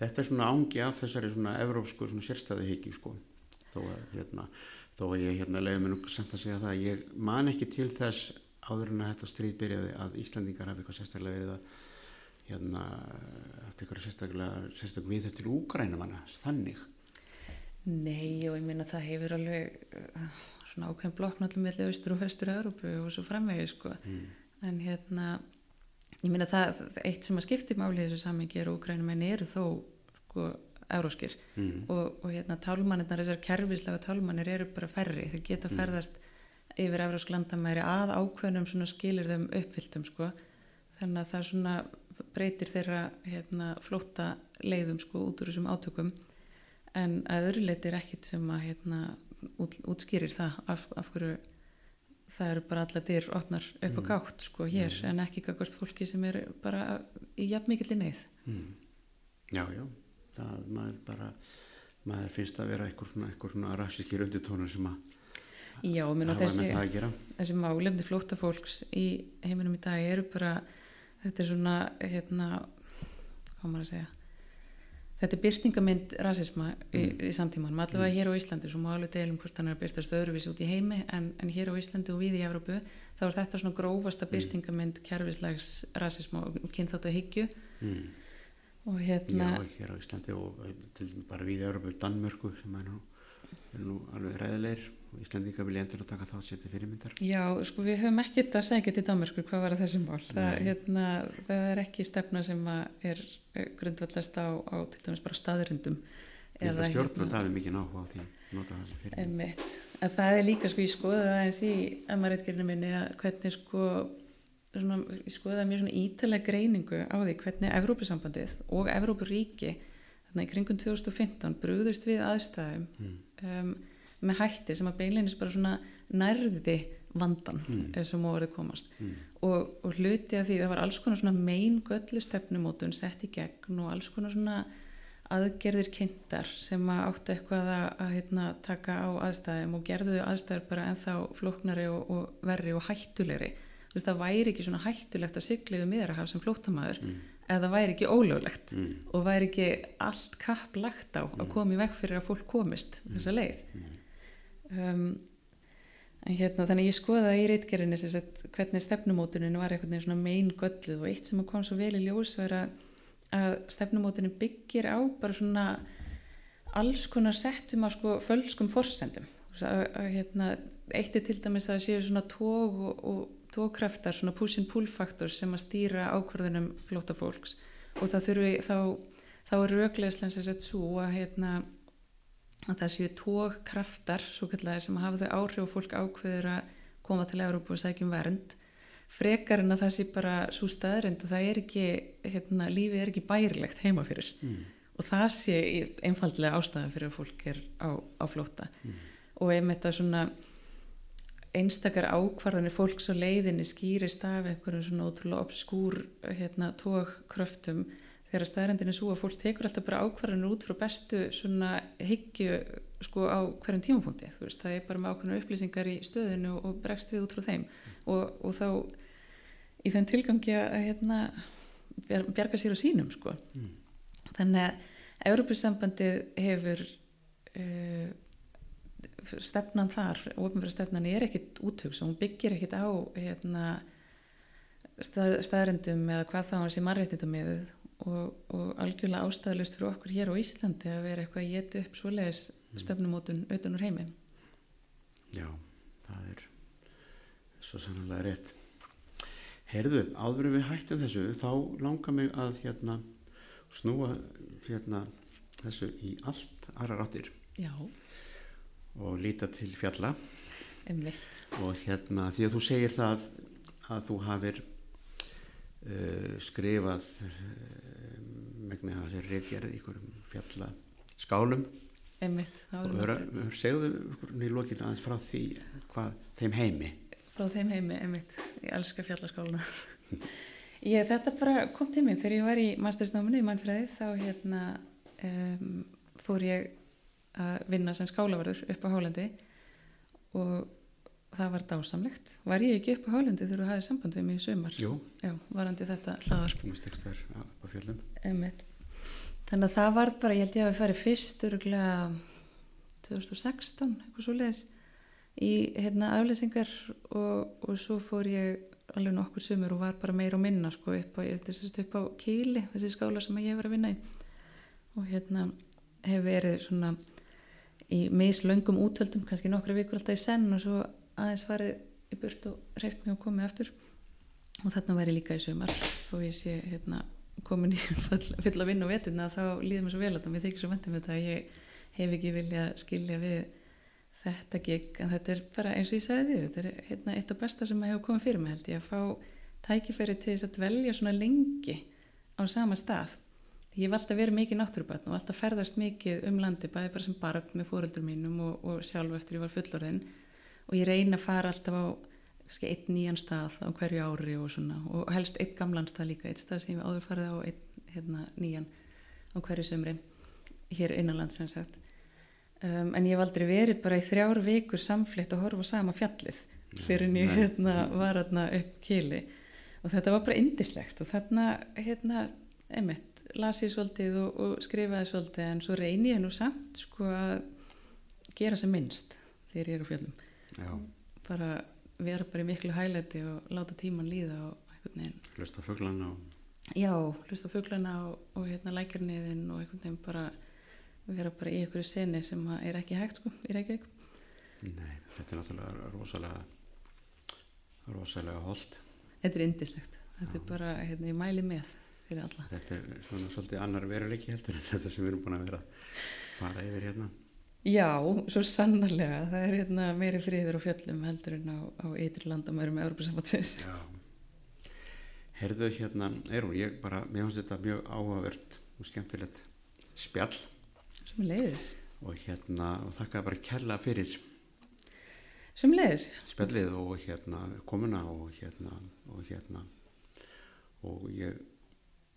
þetta er svona ángi af þessari svona evrópsku svona sérstæðu hiki sko. Þó að hérna þó að ég hérna leiði mér nú samt að segja það að ég man ekki til þess áður en að þetta stríð byrjaði að Íslandingar hafi eitthvað sérstaklega verið að hérna haft eitthvað sérstaklega sérstaklega við þetta til úgrænumanna þannig. Nei og ég minna það hefur alveg uh, svona ákveðin blokknállum mellir austur og vestur Európu og svo framvegi sko. Mm, en hérna ég minna það, eitt sem að skipti máli þessu samingi er að úkrænumenn eru þó sko euróskir mm, og, og hérna tálmannirnar, þessar kerfislega tálmannir eru bara færri, þeir geta Mm. ferðast yfir eurósk landamæri að ákveðnum svona skilirðum uppfylltum sko þannig að það svona breytir þeirra hérna flótta leiðum sko út úr þessum átökum en að öðru leiti er ekkit sem að hérna út, útskýrir það af, af hverju það eru bara alla dyr opnar upp á Mm. gátt sko hér Mm. en ekki gagvart fólki sem er bara í jafn mikill neyð mm. já, já það maður bara maður finnst að vera eitthvað svona, svona rassískir undirtónar sem að Já, minna þessi þessi málefni flóttafólks í heiminum í dag eru bara þetta er svona hérna, hvað maður að segja þetta er byrtingamind rasisma í, Mm. í samtímanum, allavega hér á Íslandi svo má alveg deilum hvort hann er að byrtast öðruvísi út í heimi en, en hér á Íslandi og við í Evrópu þá er þetta svona grófasta Mm. byrtingamind kerfislegs rasisma og kynþátt að hyggju mm. og hérna Já, hér á Íslandi og eh, til bara við Európa Danmörku sem er nú, er nú alveg ræðilegir og Íslandinga vilja endur að taka þá sétti fyrirmyndar. Já, sko við höfum ekkert að segja til Danmarku hvað var þessi mál. Það, hérna, það er ekki stefna sem er eh, grundvallast á, á til dæmis bara staðrindum. Ég held að stjórnvöld hafi mikið náhuga á því nota það sem fyrirmynd. Það er líka sko ég skoða það eins í amarætgerinu minni að hvernig sko svona, ég skoða mjög svona ítalega greiningu á því hvernig Evrópusambandið og Evrópuríki þannig í kringum 2015 brugðust við aðstæðum Mm. um, með hætti sem að beinleinis bara svona nærði vandan Mm. mm. sem óverið komast Mm. og, og hluti af því það var alls konar svona mein göllu stefnumótun sett í gegn og alls konar svona aðgerðir kynntar sem að áttu eitthvað að, að hérna, taka á aðstæðum og gerðu þau aðstæður bara ennþá flóknari og, og verri og hættulegri þú veist það væri ekki svona hættulegt að sigla yfir miðrahaf sem flótamaður Mm. eða það væri ekki ólöglegt Mm. og væri ekki allt kapp lagt á að koma í veg fyrir að fólk komist þessa leið um, en hérna þannig ég skoðaði í reitgerinni hvernig stefnumótunin var einhvern veginn svona mein gölluð og eitt sem kom svo vel í ljós var að, að stefnumótunin byggir á bara svona alls konar settum á sko fölskum forsendum. Að, að, hérna, eitt er til dæmis að séu svona tóg og, og tógkraftar, svona push and pull faktor sem að stýra ákvörðunum flóta fólks og það þurfi þá, þá er röglegslega sem sett svo að hérna að það séu kallega sem hafa þau áhrif og fólk ákveður að koma til Európu og sækjum vernd frekar en að það sé bara svo staðrind að það er ekki hérna, lífið er ekki bærilegt heima fyrir Mm. og það sé einfaldlega ástæðan fyrir að fólk er á, á flótta Mm. og einmitt að svona einstakar ákvarðanir fólks á leiðinni skýrist af einhverjum svona ótrúlega obskúr hérna, tógkröftum þegar staðrendin er svo að fólk tekur alltaf bara ákvarðanir út frá bestu svona hyggju sko á hverjum tímapunkti. Þú veist, það er bara með ákveðna upplýsingar í stöðinu og, bregst við út frá þeim. Og, og þá í þenn tilgangi að hérna bjar- bjarga sér á sínum sko. Mm. þannig að Európusambandið hefur uh, stefnan þar, ofnbæra stefnan er ekkit úthugs og hún byggir ekkit á hérna stað, staðrendum eða hvað þá hann sé mannréttindamiðuð og, og algjörlega ástæðalust fyrir okkur hér á Íslandi að vera eitthvað að geta upp svoleiðis stefnumótun utan úr heiminn. Já, það er svo sannlega rétt. Herðu, áður við hættum þessu, þá langar mig að hérna snúa hérna þessu í allt aðra ráttir Já, og líta til fjalla einmitt. og hérna því að þú segir það að þú hafir uh, skrifað uh, megni að það er reitgerð í einhverjum fjalla skálum. Einmitt, það og hör, segðu í lokinu aðeins frá því hvað þeim heimi. Frá þeim heimi, einmitt, ég elska fjallaskáluna. ég, þetta bara kom til mig þegar ég var í mastersnáminu í mannfræði þá hérna um, fór ég að vinna sem skálavarður upp á Hálandi og það var dásamlegt. Var ég ekki upp á Hálandi þegar þú hafið samband við mig í sumar? Jú, Já, varandi þetta Einmitt. Þannig að það var bara, ég held ég að við farið fyrst öruglega 2016, eitthvað svo leiðis, í hérna aflýsingar og, og svo fór ég alveg nokkur sumur og var bara meira og minna sko upp á, upp á Kíli, þessi skála sem ég var að vinna í og hérna hef verið svona í mislöngum útöldum, kannski nokkra vikur alltaf í senn og svo aðeins farið í burt og reyft mig og komið aftur. Og þarna ég líka í sumar. Þó ég sé hérna komin í (laughs) full, að vinna og veturna þá líður mér svo vel að það mér þykir svo vendum þetta að ég hef ekki vilja skilja við þetta gig. En þetta er bara eins og ég sagði við þetta er hérna, eitt af besta sem hefur komið fyrir mig held ég að fá tækifæri til þess að dvelja svona lengi á sama stað. Ég hef alltaf verið mikið náttúrubarn og alltaf ferðast mikið um landi bæði bara sem barn með fóröldur mínum og, og sjálf eftir ég var fullorðin og ég reyna að fara alltaf á kannski einn nýjan stað á hverju ári og svona. Og helst eitt gamlan stað líka eitt stað sem ég áður farið á einn hérna, nýjan á hverju sömri hér innanlands sem sagt. Um, en ég hef aldrei verið bara í þrjár vikur samflitt og horfa sama fjallið fyrir en ég hérna, var hérna upp kili. Og þetta var bara indislegt og þarna hérna, einmitt, las ég svolítið og, og skrifaði svolítið en svo reyni ég nú samt sko að gera sem minnst þegar ég er á fjöllum Já, bara vera bara í miklu hælæti og láta tíman líða og einhvern veginn. Hlusta fugglan og já, hlusta á fuglana og, og hérna lækjarniðin og einhvern veginn bara vera bara í einhverju seni sem er ekki hægt sko, í Reykjavík. Nei, þetta er náttúrulega rosalega rosalega holdt þetta er indislegt, þetta Já. er bara hérna, ég mæli með fyrir alla. Þetta er svona svolítið annar veruleiki heldur en þetta sem við erum búin að vera að fara yfir hérna já, svo sannarlega. Það er hérna meiri friður og fjöllum heldur en á, á ytri landamærum með Európa-sambandsins Já. Herðu hérna, Eirún, ég bara mér finnst þetta mjög áhugavert og skemmtilegt spjall. Sem leiðis, og hérna, og þakka bara kærlega fyrir sem leiðis spjallið og hérna komuna og hérna og hérna. Og ég,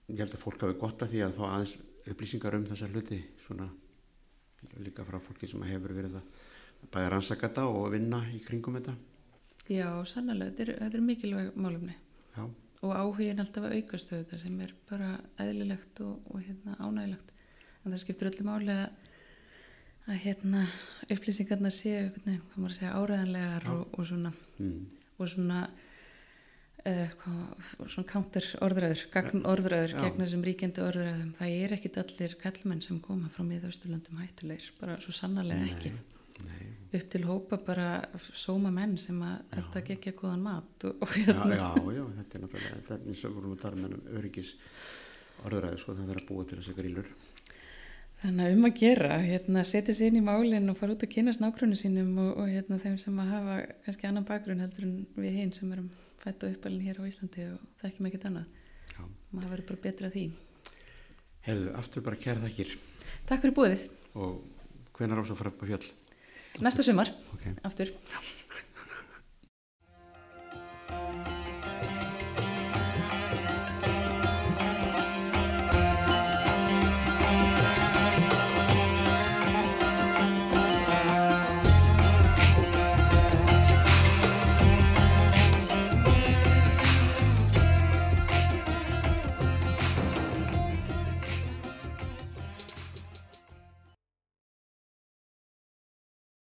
ég held að fólk hafi gott að því að fá aðeins upplýsingar um þessa hluti svona líka frá fólki sem hefur verið að bæða rannsaka þetta og vinna í kringum þetta. Já, sannarlega, þetta er, þetta er mikilvæg málumni já, og áhugin alltaf að aukast auðvitað sem er bara eðlilegt og, og hérna, ánægilegt en það skiptur öllu máli að, að hérna, upplýsingarnar séu áræðanlegar og, og svona, mm, og svona svona counter orðræður, gagn orðræður Já. gegn þessum ríkjandi orðræðum. Það er ekkit allir kallmenn sem koma frá miðausturlöndum hættulegir, bara svo sannarlega ekki. nei, upp til hópa bara sóma menn sem að Já. alltaf gegja góðan mat og, og já, hérna. já, já, þetta er náttúrulega þetta er eins og vorum að tala með öryggis orðuræði, sko, það þarf að búa til þessi grílur Þannig að um að gera, hérna, setja sér inn í málinn og fara út að kynast nágrunni sínum og, og hérna, þeim sem að hafa kannski annan bakgrunn heldur en við hinn sem erum fætt og uppalinn hér á Íslandi og þekkjum ekkert annað. Já. maður verður bara betra því. Herðu, aftur bara kæra þakkir. Takk fyrir búið og hvenar ás að fara upp á fjöll? Næsta sumar, okay. aftur. (laughs)